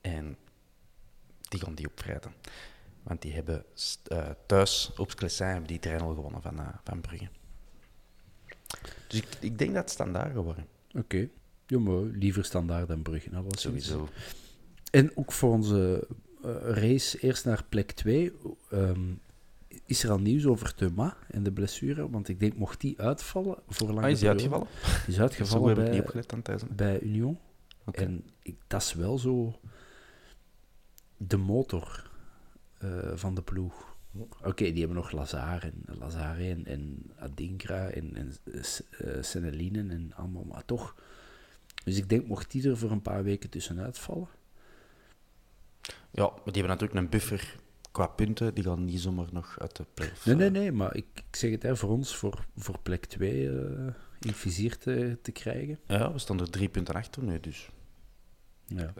En die gaan die opvrijden. Want die hebben eh, thuis op Sclessin hebben die terrein al gewonnen van, eh, van Brugge. Dus ik, ik denk dat het standaard gaat worden. Oké. Ja, maar liever standaard dan Brugge. Nou, Sowieso. En ook voor onze eh, race eerst naar plek 2. Is er al nieuws over Thuma en de blessure? Want ik denk, mocht die uitvallen voor lange Ah, is die periode- uitgevallen? Die is Zo uitgevallen heb ik niet bij, opgelet aan thuis. bij Union. En ik, dat is wel zo de motor eh, van de ploeg. Oké, die hebben nog Lazar en Lazare en, en Adinkra en, en uh, Senelinen en allemaal, maar toch. Dus ik denk, mocht die er voor een paar weken tussenuit vallen. Ja, maar die hebben natuurlijk een buffer qua punten. Die gaan niet zomaar nog uit de play-offs. Nee, nee, eh, nee, maar ik, ik zeg het, hè, voor ons, voor, voor plek 2 uh, in vizier te, te krijgen. Ja, we staan er drie punten achter nu, dus Ja.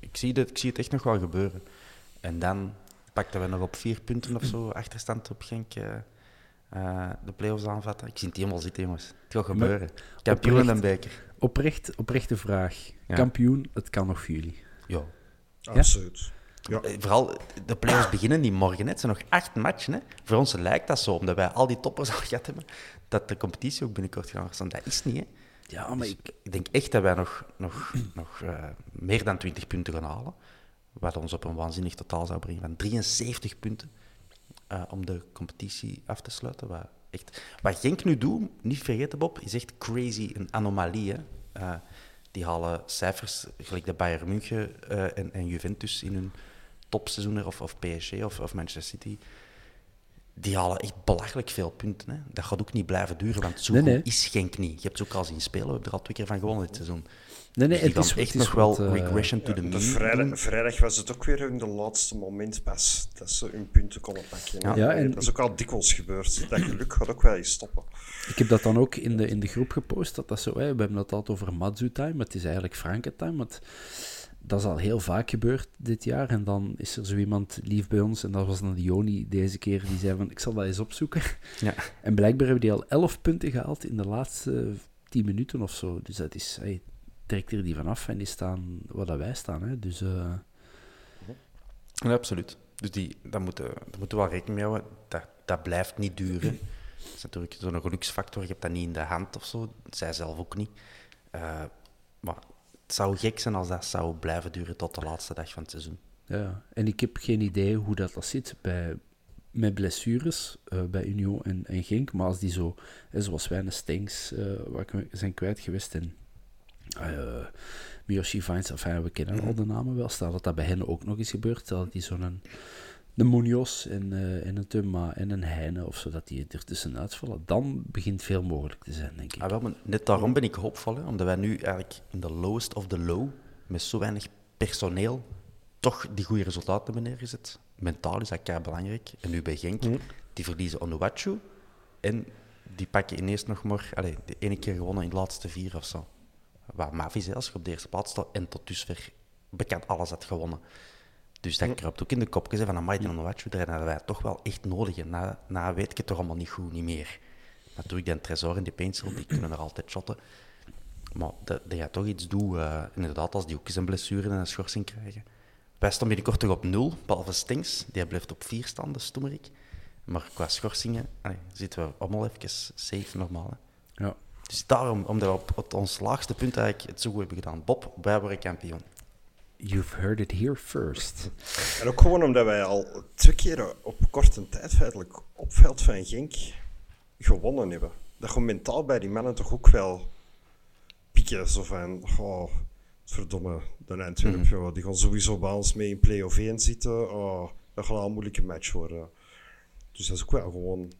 ik zie, dat, ik zie het echt nog wel gebeuren. En dan pakten we nog op vier punten of zo achterstand op Genk eh, eh, de play-offs aanvatten. Ik zie het helemaal zitten, jongens. Het gaat gebeuren. Kampioen en een beker. Oprecht, oprechte vraag. Ja. Kampioen, het kan nog voor jullie. Ja. Absoluut. Ja. Eh, Vooral, de play-offs beginnen die morgen. Hè. Het zijn nog acht matchen. Hè. Voor ons lijkt dat zo, omdat wij al die toppers al gehad hebben, dat de competitie ook binnenkort gaat staan. Dat is niet, hè. Ja, maar Dus ik, ik denk echt dat wij nog, nog, nog eh, meer dan 20 punten gaan halen. Wat ons op een waanzinnig totaal zou brengen van 73 punten eh, om de competitie af te sluiten. Wat, echt, wat Genk nu doet, niet vergeten Bob, is echt crazy, een anomalie. Hè? Die halen cijfers gelijk de Bayern München en, en Juventus in hun topseizoenen, of, of PSG of, of Manchester City. Die halen echt belachelijk veel punten. Hè. Dat gaat ook niet blijven duren, want zo Nee, goed nee. is Genk niet. Je hebt ze ook al zien spelen, we hebben er al twee keer van gewonnen dit seizoen. nee, nee, Dus die het is, echt het is nog wel wat, eh, regression to the De mean vrijdag, vrijdag was het ook weer in de laatste moment pas dat ze hun punten konden pakken. Ja. Ja, en dat is ook al dikwijls gebeurd. Dat geluk gaat ook wel eens stoppen. Ik heb dat dan ook in de, in de groep gepost. Dat dat zo, hè, we hebben het altijd over Matsu-time, maar het is eigenlijk Franke-time. Want dat is al heel vaak gebeurd dit jaar. En dan is er zo iemand lief bij ons, en dat was dan Joni deze keer, die zei van, ik zal dat eens opzoeken. Ja. En blijkbaar hebben die al 11 punten gehaald in de laatste 10 minuten of zo. Dus dat is, hey, trekt er die vanaf en die staan waar dat wij staan. Hè. Dus uh... ja, absoluut. Dus die, daar, moeten, daar moeten we wel rekening mee houden. Dat, dat blijft niet duren. Dat is natuurlijk zo'n geluksfactor. Je hebt dat niet in de hand of zo. Zij zelf ook niet. Uh, maar het zou gek zijn als dat zou blijven duren tot de laatste dag van het seizoen. Ja, en ik heb geen idee hoe dat, dat zit bij, met blessures uh, bij Union en, en Genk. Maar als die zo, hè, zoals wij een Stengs uh, zijn kwijt geweest en uh, Miyoshi Vines, enfin, we kennen al de namen wel. Stel dat dat bij hen ook nog eens gebeurt. Dat die zo'n een Munoz en, uh, en een Tumma en een Heine of zo, dat die ertussen uitvallen, dan begint veel mogelijk te zijn, denk ik. Ah, wel, maar net daarom ben ik hoopvol, hè, omdat wij nu eigenlijk in de lowest of the low, met zo weinig personeel, toch die goede resultaten hebben neergezet. Mentaal is dat kei belangrijk. En nu bij Genk, mm. die verliezen Onuachu en die pakken ineens nog maar, allez, de ene keer gewonnen in de laatste vier of zo. Waar Mavi als je op de eerste plaats staat en tot dusver bekend alles had gewonnen. Dus dat kruipt ook in de kopjes van Amai Onuachu, daar hadden wij toch wel echt nodig. En na, na weet ik het toch allemaal niet goed, niet meer. Natuurlijk, die Tresor en die Pencil, die kunnen er altijd shotten. Maar dat, dat je toch iets doet, uh, inderdaad, als die ook eens een blessure en een schorsing krijgen. Wij staan binnenkort toch op nul, behalve Stings. Die blijft op vier staan, de Stoemerik. Maar qua schorsingen allee, zitten we allemaal even safe normaal. Hè. Ja. Dus daarom, omdat we op, op ons laagste punt eigenlijk het zo goed hebben gedaan. Bob, wij worden kampioen. You've heard it here first. En ook gewoon omdat wij al twee keer op korte tijd feitelijk op veld van Genk gewonnen hebben. Dat gewoon mentaal bij die mannen toch ook wel pieken. Zo van, oh, verdomme, de Antwerpen, mm. die gaan sowieso bij ons mee in play-off 1 zitten. Oh, dat gaat een moeilijke match worden. Dus dat is ook wel gewoon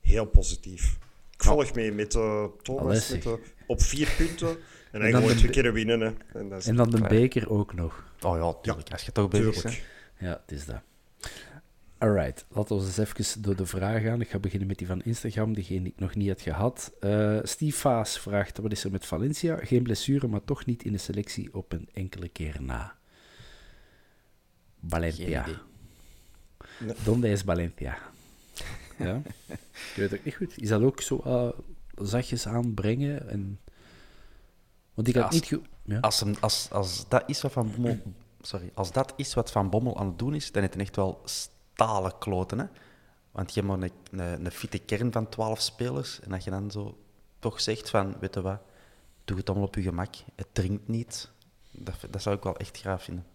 heel positief. Ik volg mee met uh, Thomas met, uh, op vier punten. En, en dan gewoon twee keer winnen. Hè. En, dat en dan de beker ook nog. Oh ja, tuurlijk. Ja, als je toch bezig bent. Ja, het is dat. Alright, laten we eens even door de vraag gaan. Ik ga beginnen met die van Instagram, diegene die ik nog niet had gehad. Uh, Steve Vaas vraagt, wat is er met Valencia? Geen blessure, maar toch niet in de selectie op een enkele keer na. Valencia. Nee. Donde is Valencia? Ja, ik weet het ook niet goed. Is dat ook zo uh, zachtjes aanbrengen? En... Want ik had als, niet goed... Ja? Als, als, als, dat is wat Van Bommel... Sorry, als dat is wat Van Bommel aan het doen is, dan is het echt wel stalen kloten. Hè? Want je hebt maar een, een, een fitte kern van twaalf spelers. En dat je dan zo toch zegt van, weet je wat, doe het allemaal op je gemak. Het drinkt niet. Dat, dat zou ik wel echt graag vinden.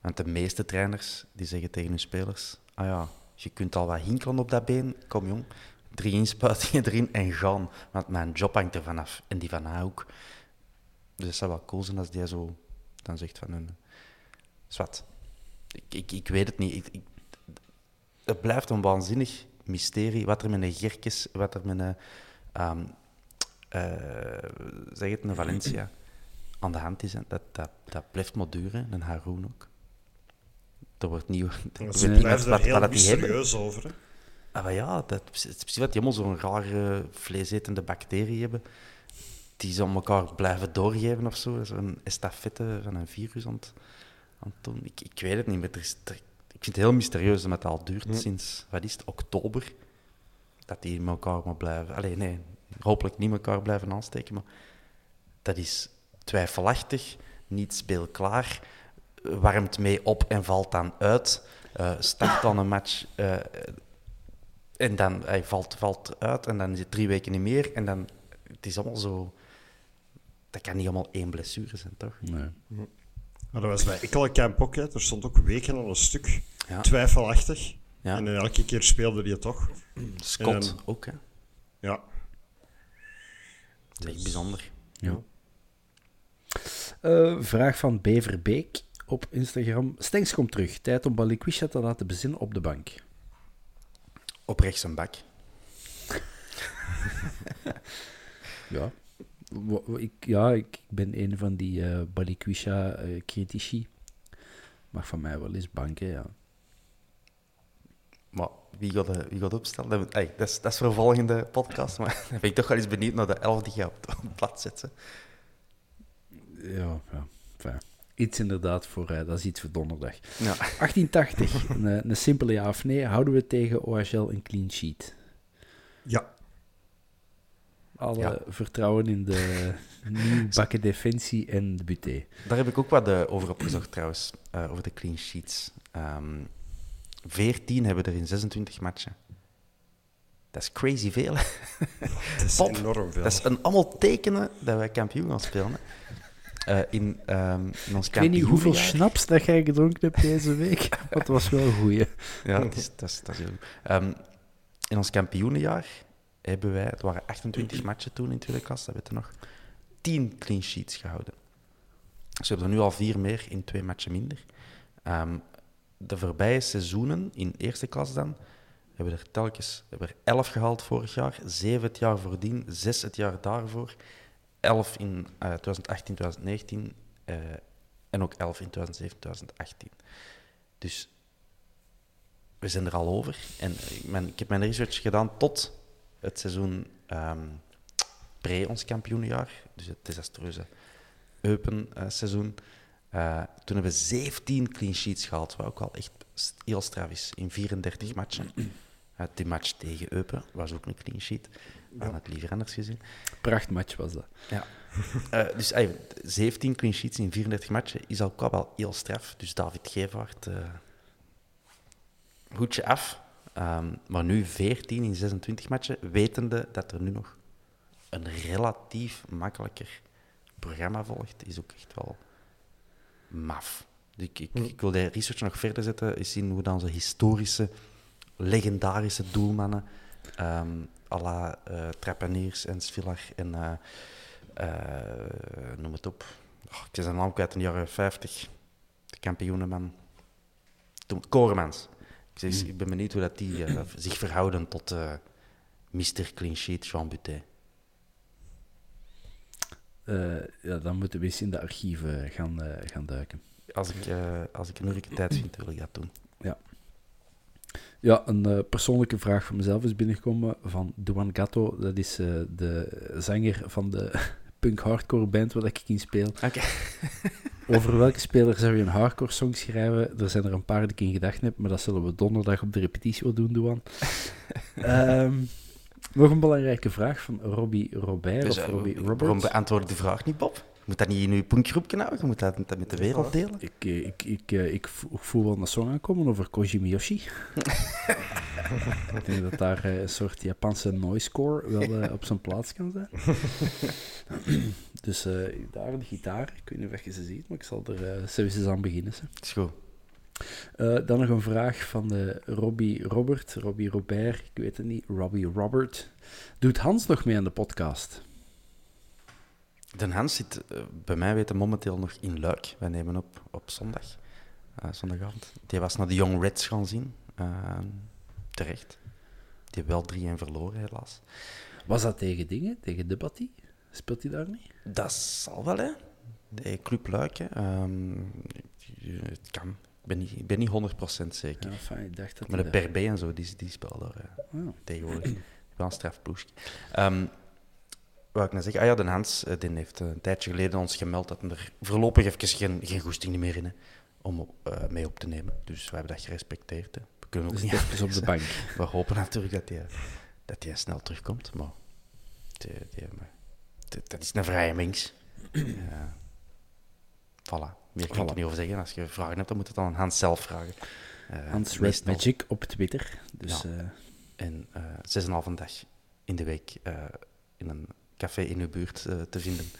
Want de meeste trainers die zeggen tegen hun spelers, ah ja, je kunt al wat hinkelen op dat been. Kom jong, drie inspuitingen erin en gaan. Want mijn job hangt er vanaf. En die van haar ook. Dus het zou wel cool zijn als die zo dan zegt van hun... Zwat. Ik, ik, ik weet het niet. Ik, ik, het blijft een waanzinnig mysterie. Wat er met een Gerkes, wat er met een... Um, uh, zeg het, een Valencia aan de hand is. Dat, dat, dat blijft maar duren. En Haroon ook. Er wordt nieuw. Ze blijven er heel mysterieus over. Hè? Ah, maar ja, dat, het is precies wat die allemaal zo'n rare vleesetende bacteriën hebben. Die ze om elkaar blijven doorgeven of zo. Zo'n estafette van een virus aan het, aan het doen. Ik, ik weet het niet, maar er is, er, ik vind het heel mysterieus dat het al duurt sinds, wat is het, oktober. Dat die met elkaar maar blijven. Alleen nee, hopelijk niet met elkaar blijven aansteken, maar dat is twijfelachtig, niet speelklaar warmt mee op en valt dan uit. Uh, start dan een match uh, en dan hij valt, valt uit en dan is het drie weken niet meer. En dan, het is allemaal zo... Dat kan niet allemaal één blessure zijn, toch? Nee. Maar dat was bij Ikkelenkamp ook, hè. er stond ook weken al een stuk ja. twijfelachtig. Ja. En elke keer speelde hij toch. Scott dan, ook, hè? Ja. Dat is echt bijzonder. Ja. Uh, vraag van Beverbeek op Instagram. Stenks komt terug. Tijd om Balikwisha te laten bezinnen op de bank. Op rechts een bak. ja. Ik, ja, ik ben een van die uh, Balikwisha-critici. Uh, Mag van mij wel eens banken, ja. Maar wie gaat, uh, wie gaat opstellen? Dat, hey, dat, is, dat is voor een volgende podcast. Maar dan ben ik toch wel eens benieuwd naar de elf die je op, op het blad zet. Ja, ja. Fijn Iets inderdaad voor, uh, dat is iets voor donderdag. Ja. 1880, een, eh, een simpele ja of nee. Houden we tegen OHL een clean sheet? Ja. Alle Ja. vertrouwen in de nieuwbakken defensie en de buté. Daar heb ik ook wat eh, over opgezocht trouwens, eh, over de clean sheets. Ehm 14 hebben er in 26 matchen. Dat is crazy veel. hè. Dat is Pop, enorm veel. Dat is een allemaal tekenen dat wij kampioen gaan spelen. hè. Eh, in, ehm, in ons Ik weet niet hoeveel schnaps dat jij gedronken hebt deze week, maar het was wel een goeie. Ja, dat is, dat is, dat is heel goed. Ehm, in ons kampioenenjaar hebben wij, het waren 28 matchen toen in tweede klas, dat weet je nog, 10 clean sheets gehouden. Dus we hebben er nu al vier meer in twee matchen minder. Ehm, de voorbije seizoenen in eerste klas dan, hebben we er telkens hebben er 11 gehaald vorig jaar, 7 het jaar voordien, 6 het jaar daarvoor, 11 in eh, 2018, 2019 eh, en ook 11 in 2017, 2018. Dus we zijn er al over. En ik, ik heb mijn research gedaan tot het seizoen ehm pre ons kampioenenjaar. Dus het desastreuze Eupen-seizoen. Eh, toen hebben we 17 clean sheets gehaald, wat ook al echt heel straf is, in 34 matchen. Eh, die match tegen Eupen was ook een clean sheet. We hadden het liever anders gezien. Prachtmatch was dat. Ja. Eh, dus ey, 17 clean sheets in 34 matchen is al wel heel straf. Dus David Gevaert, eh hoedje af. Ehm, maar nu 14 in 26 matchen, wetende dat er nu nog een relatief makkelijker programma volgt, is ook echt wel maf. Ik, ik, ik wil de research nog verder zetten, eens zien hoe dan onze historische, legendarische doelmannen, ehm à la eh Trepaniers en Svilar en eh, eh, noem het op. Oh, ik is zijn naam kwijt in de jaren 50. De kampioenenman. Koremans. Ik, ben benieuwd hoe dat die eh, zich verhouden tot eh Mr. Clean Sheet Jean Butet. Eh, ja, dan moeten we eens in de archieven gaan, gaan duiken. Als ik, als ik een uurtje tijd vind, wil ik dat doen. Ja, een eh, persoonlijke vraag van mezelf is binnengekomen van Duan Gatto. Dat is de zanger van de punk-hardcore band waar ik in speel. Oké. Over welke speler zou je een hardcore song schrijven? Er zijn er een paar die ik in gedachten heb, maar dat zullen we donderdag op de repetitie wel doen, Duan. Ehm, nog een belangrijke vraag van Robbie Robert Dus, of eh, Robbie waarom Roberts. beantwoord ik de vraag niet, Bob? Je moet dat niet in je punkgroepje houden, je moet dat met de wereld delen. Ik, eh, ik, ik, eh, ik vo- ik voel wel een song aankomen over Koji Miyoshi. ik denk dat daar een soort Japanse noisecore wel op zijn plaats kan zijn. dus eh, daar de gitaar. Ik weet niet of je ze ziet, maar ik zal er eh zelfs eens aan beginnen. Ze. Is goed. Eh, dan nog een vraag van de Robbie Robert, Robbie Robert, ik weet het niet, Robbie Robert. Doet Hans nog mee aan de podcast? Den Hans zit eh, bij mij weten momenteel nog in Luik. Wij nemen op op zondag, eh, zondagavond. Die was naar de Young Reds gaan zien. Eh, terecht. Die heeft wel 3-1 verloren, helaas. Was dat tegen dingen, tegen Debattie? Speelt hij daar niet? Dat zal wel, hè. De Club Luik, hè. Ehm, het kan. Ik ben niet, ik ben niet 100% zeker. Ja, fijn, ik dacht dat Maar de daar- Per B en zo, die, die spelen daar eh, Oh. tegenwoordig. Wel een strafploegje. Ehm wat ik nou zeggen? Ah ja, de Hans eh, die heeft eh, een tijdje geleden ons gemeld dat hij er voorlopig even geen, geen goesting meer in heeft om eh, mee op te nemen. Dus we hebben dat gerespecteerd. Hè. We kunnen ook Dus niet even op de bank. We hopen natuurlijk dat hij, dat hij snel terugkomt, maar die, die, die- dat is een vrije mens. Ja. Voilà. Meer kan ik er niet over zeggen. Als je vragen hebt, dan moet je het aan Hans zelf vragen. Eh, Hans Red. Magic op Twitter. Dus Ja. eh, En eh zes en een halve dag in de week in een café in uw buurt te vinden.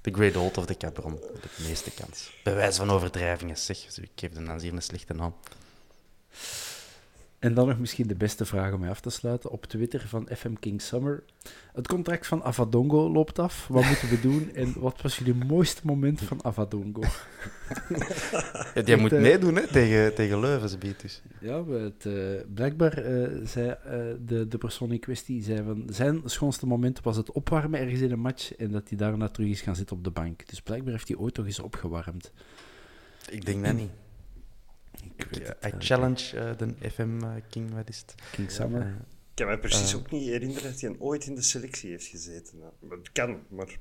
De Great Old of de Cabron, de meeste kans. Bij wijze van overdrijvingen, zeg. Dus ik geef de Nancy een slechte naam. En dan nog misschien de beste vraag om mij af te sluiten. Op Twitter van FM King Summer. Het contract van Avadongo loopt af. Wat moeten we doen? En wat was jullie mooiste moment van Avadongo? Ja, die moet eh, meedoen hè, tegen, tegen Leuven, dus. Ja, het, eh, blijkbaar eh, zei de, de persoon in kwestie zei van zijn schoonste moment was het opwarmen ergens in een match en dat hij daarna terug is gaan zitten op de bank. Dus blijkbaar heeft hij ooit toch eens opgewarmd. Ik denk dat niet. Ik weet het, I eh, challenge eh, de FM eh, King, wat is het? King Summer. Ik kan me precies ook niet herinneren dat hij ooit in de selectie heeft gezeten. Het kan, maar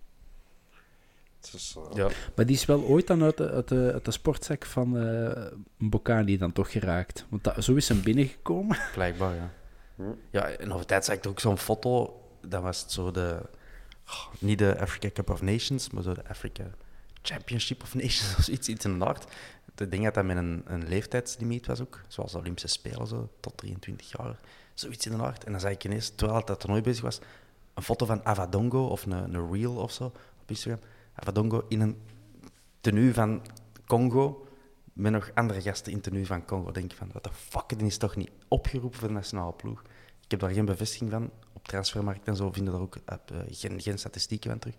Dus, Ja. Maar die is wel ooit dan uit de, uit de, uit de sportzak van eh Mbokani dan toch geraakt. Want dat, zo is hem binnengekomen. Blijkbaar, ja. Hm. Ja, en over tijd zag ik ook zo'n foto. Dan was het zo de... oh, niet de Africa Cup of Nations, maar zo de Africa Championship of Nations of iets, iets in de aard. Ik denk dat dat met een, een leeftijdslimiet was ook. Zoals de Olympische Spelen, zo, tot 23 jaar. Zoiets in de aard. En dan zag ik ineens, terwijl dat toernooi bezig was, een foto van Avadongo of een, een reel of zo op Instagram. Avadongo in een tenue van Congo met nog andere gasten in tenue van Congo. denk ik van, wat de fuck, die is toch niet opgeroepen voor de nationale ploeg? Ik heb daar geen bevestiging van. Op transfermarkt en zo vinden daar ook eh, geen, geen statistieken van terug.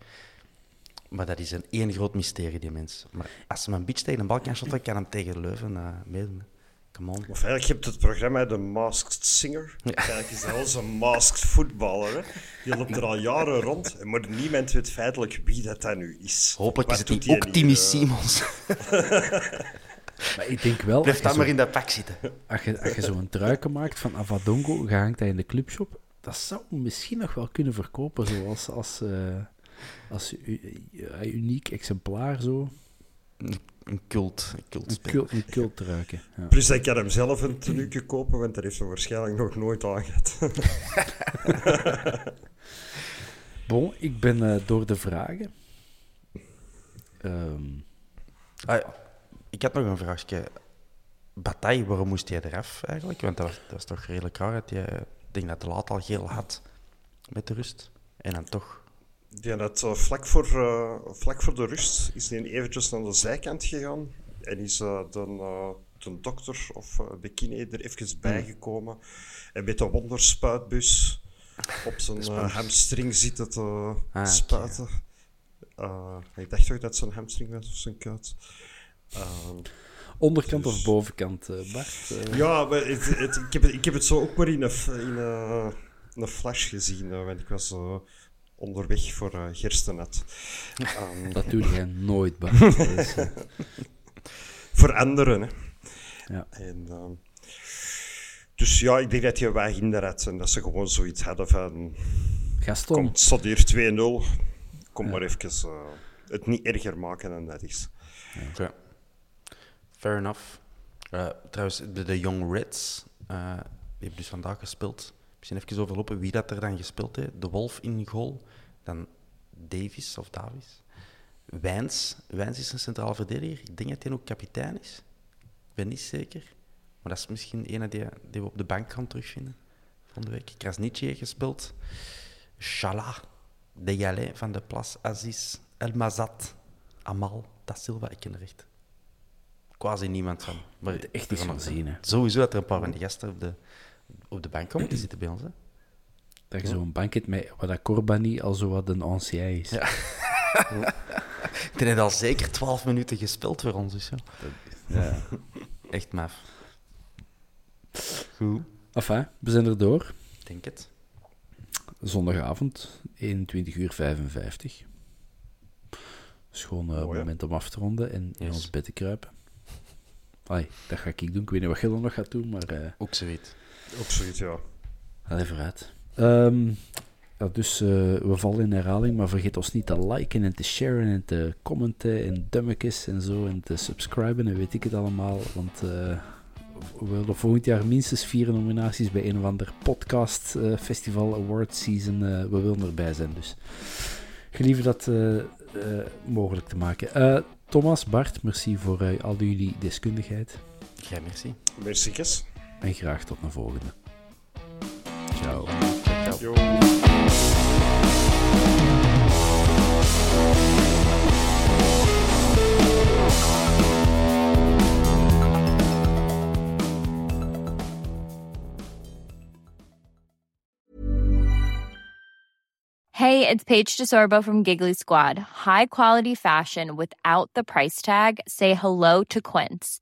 Maar dat is een één groot mysterie, die mens. Maar als hem een beetje tegen een bal kan shotten, kan hem tegen Leuven eh meedoen. Come on. Of eigenlijk, je hebt het programma The Masked Singer. Eigenlijk is dat wel zo'n masked voetballer. Hè? Die loopt er al jaren rond. En Maar niemand weet feitelijk wie dat, dat nu is. Hopelijk Wat is het die ook Timmy? Simons. Maar ik denk wel, Blijf als dan je, maar zo, in dat pak zitten. als je, als je zo'n truiken maakt van Avadongo, je hangt dat in de clubshop, dat zou misschien nog wel kunnen verkopen, zoals als, eh, als u- uniek exemplaar zo. Een, een cult, een Een cultspeler. cult, een cult truiken. Ja. Plus, hij kan hem zelf een tenuke kopen, want daar heeft hij waarschijnlijk nog nooit aan gehad. Bon, ik ben eh, door de vragen. Ehm, Ah, ja. ik had nog een vraagje. Bataille, waarom moest hij eraf eigenlijk? Want dat was, dat was toch redelijk raar dat ik denk dat de laat al geel had met de rust. En dan toch... Die had eh, vlak, voor, eh, vlak voor de rust is hij eventjes naar de zijkant gegaan. En is eh, de, de dokter of de kine er even bijgekomen. En met de wonderspuitbus op zijn hamstring zitten te oké. spuiten. Ik dacht toch dat het zijn hamstring was of zijn kuit. Ehm, onderkant Dus- of bovenkant, eh, Bart? Ja, maar het, het- ik, heb, het- ik heb het zo ook maar in een, in een, een flash gezien. want ik was onderweg voor uh, Gerstenet. Ehm, Dat doe jij nooit, Bart. Is, eh, voor anderen, hè. Ja. En, ehm, dus ja, ik denk dat je wel hinder had en dat ze gewoon zoiets hadden van... Gaston, Kom, het staat hier 2-0. Kom maar even eh, het niet erger maken dan dat is. Oké. Fair enough. Eh, trouwens, de, de Young Reds, eh, die hebben dus vandaag gespeeld. Misschien even overlopen wie dat er dan gespeeld heeft. De Wolf in goal, dan Davis of Davis. Wijns, Wijns is een centraal verdediger. Ik denk dat hij ook kapitein is. Ik ben niet zeker. Maar dat is misschien een die, die we op de bank gaan terugvinden. Volgende week. Krasnitje heeft gespeeld. Shala, Degalé van de Plas Aziz, El Mazat, Amal, Da Silva, ik ken er echt quasi niemand van. Maar moet echt iets van zien. Sowieso dat er een paar van die gasten op de, op de bank komen te zitten bij ons. Hè. dat je zo'n bank hebt met wat dat Corbani al zo wat een ancien is. Ja. Die heeft al zeker 12 minuten gespeeld voor ons. Dus, ja. Ja. Echt maf. Goed, Enfin, we zijn er door. ik denk het. Zondagavond, 21 uur 55. Schoon eh, Mooi, moment om af te ronden en in Yes. ons bed te kruipen. Allee, dat ga ik doen. Ik weet niet wat Gillen nog gaat doen, maar eh Ook zoiets. Ook zoiets, ja. Allee, vooruit. Ehm, ja, dus eh, we vallen in herhaling, maar vergeet ons niet te liken en te sharen en te commenten en dummetjes en zo en te subscriben en weet ik het allemaal. Want eh, we willen volgend jaar minstens vier nominaties bij een of ander podcast eh, festival award season. eh, we willen erbij zijn, dus gelieve dat eh, eh, mogelijk te maken. Eh, Thomas, Bart, merci voor al jullie deskundigheid Jij, merci. Merci, Kes. En graag tot een volgende. Ciao. Ciao. Hey, it's Paige DeSorbo from Giggly Squad. High quality fashion without the price tag. Say hello to Quince.